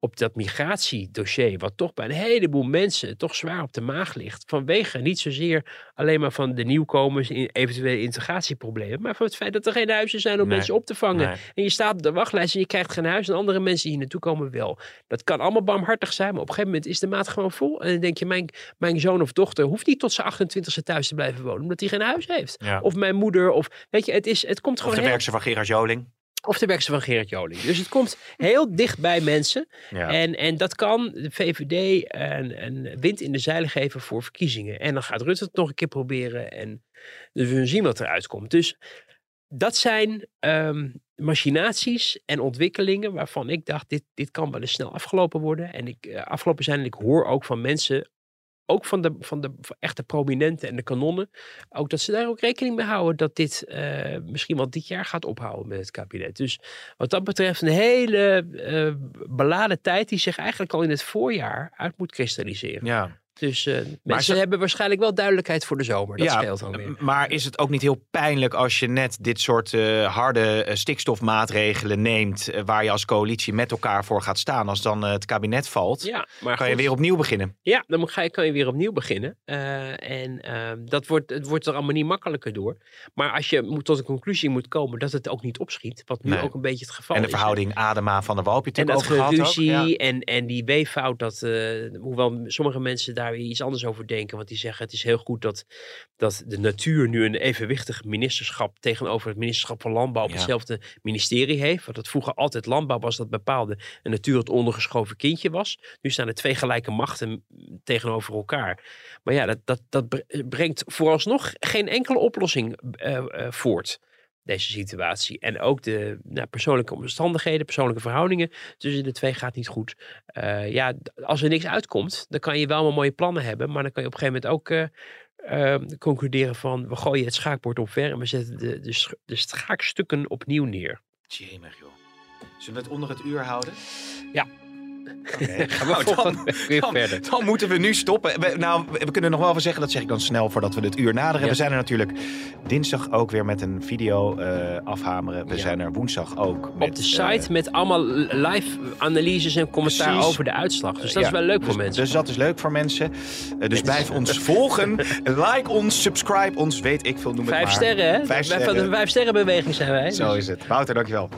op dat migratiedossier, wat toch bij een heleboel mensen toch zwaar op de maag ligt, vanwege niet zozeer alleen maar van de nieuwkomers in eventuele integratieproblemen, maar van het feit dat er geen huizen zijn om Nee. mensen op te vangen. Nee. En je staat op de wachtlijst en je krijgt geen huis en andere mensen die hier naartoe komen wel. Dat kan allemaal barmhartig zijn, maar op een gegeven moment is de maat gewoon vol. En dan denk je, mijn, mijn zoon of dochter hoeft niet tot zijn 28e thuis te blijven wonen, omdat hij geen huis heeft. Ja. Of mijn moeder, of weet je, het, is, het komt Of gewoon de heel- werkster van Gerard Joling. Of de werkster van Gerard Joling. Dus het komt heel dicht bij mensen. Ja. En, en dat kan de VVD een, een wind in de zeilen geven voor verkiezingen. En dan gaat Rutte het nog een keer proberen. En dus we zien wat eruit komt. Dus dat zijn ehm, machinaties en ontwikkelingen waarvan ik dacht, dit, dit kan wel eens snel afgelopen worden. En ik, eh, afgelopen zijn en ik hoor ook van mensen, ook van de, van de echte prominenten en de kanonnen, ook dat ze daar ook rekening mee houden dat dit eh, misschien wel dit jaar gaat ophouden met het kabinet. Dus wat dat betreft een hele eh, beladen tijd die zich eigenlijk al in het voorjaar uit moet kristalliseren. Ja. Dus eh, mensen ze- hebben waarschijnlijk wel duidelijkheid voor de zomer. Dat Ja, scheelt dan weer. Maar is het ook niet heel pijnlijk als je net dit soort eh, harde eh, stikstofmaatregelen neemt, waar je als coalitie met elkaar voor gaat staan, als dan het kabinet valt, Ja, maar kan je weer opnieuw beginnen. Ja, dan ga je, kan je weer opnieuw beginnen. En ehm, dat wordt, het wordt er allemaal niet makkelijker door. Maar als je moet, tot een conclusie moet komen dat het ook niet opschiet, wat nu Nee. ook een beetje het geval en de is. verhouding Adema van der Wal heb je En dat ook. geruzie Ja. en, en die weeffout, dat, hoewel sommige mensen daar weer iets anders over denken. Want die zeggen het is heel goed dat, dat de natuur nu een evenwichtig ministerschap tegenover het ministerschap van Landbouw op Ja. hetzelfde ministerie heeft. Want dat vroeger altijd landbouw was dat bepaalde en natuur het ondergeschoven kindje was. Nu staan er twee gelijke machten tegenover elkaar. Maar ja, dat, dat, dat bre- brengt vooralsnog geen enkele oplossing eh, eh, voort. Deze situatie. En ook de nou, persoonlijke omstandigheden, persoonlijke verhoudingen tussen de twee gaat niet goed. Uh, ja, als er niks uitkomt, dan kan je wel maar mooie plannen hebben. Maar dan kan je op een gegeven moment ook uh, uh, concluderen van... we gooien het schaakbord op ver en we zetten de, de, de schaakstukken opnieuw neer. Jemig joh. Zullen we het onder het uur houden? Ja. Okay. (laughs) Nou, dan, weer dan, verder. Dan moeten we nu stoppen. We, nou, we kunnen nog wel even zeggen, dat zeg ik dan snel voordat we het uur naderen. Ja. We zijn er natuurlijk dinsdag ook weer met een video uh, afhameren. We ja. zijn er woensdag ook. Met, Op de site uh, met allemaal live analyses en commentaar precies. over de uitslag. Dus dat ja, is wel leuk dus, voor mensen. Dus dat is leuk voor mensen. Uh, dus blijf ons volgen. (laughs) Like ons, subscribe ons, weet ik veel, noem het vijf maar. Sterren, hè? Vijf sterren, Van de vijf sterren beweging zijn wij. Zo dus. is het. Wouter, dankjewel.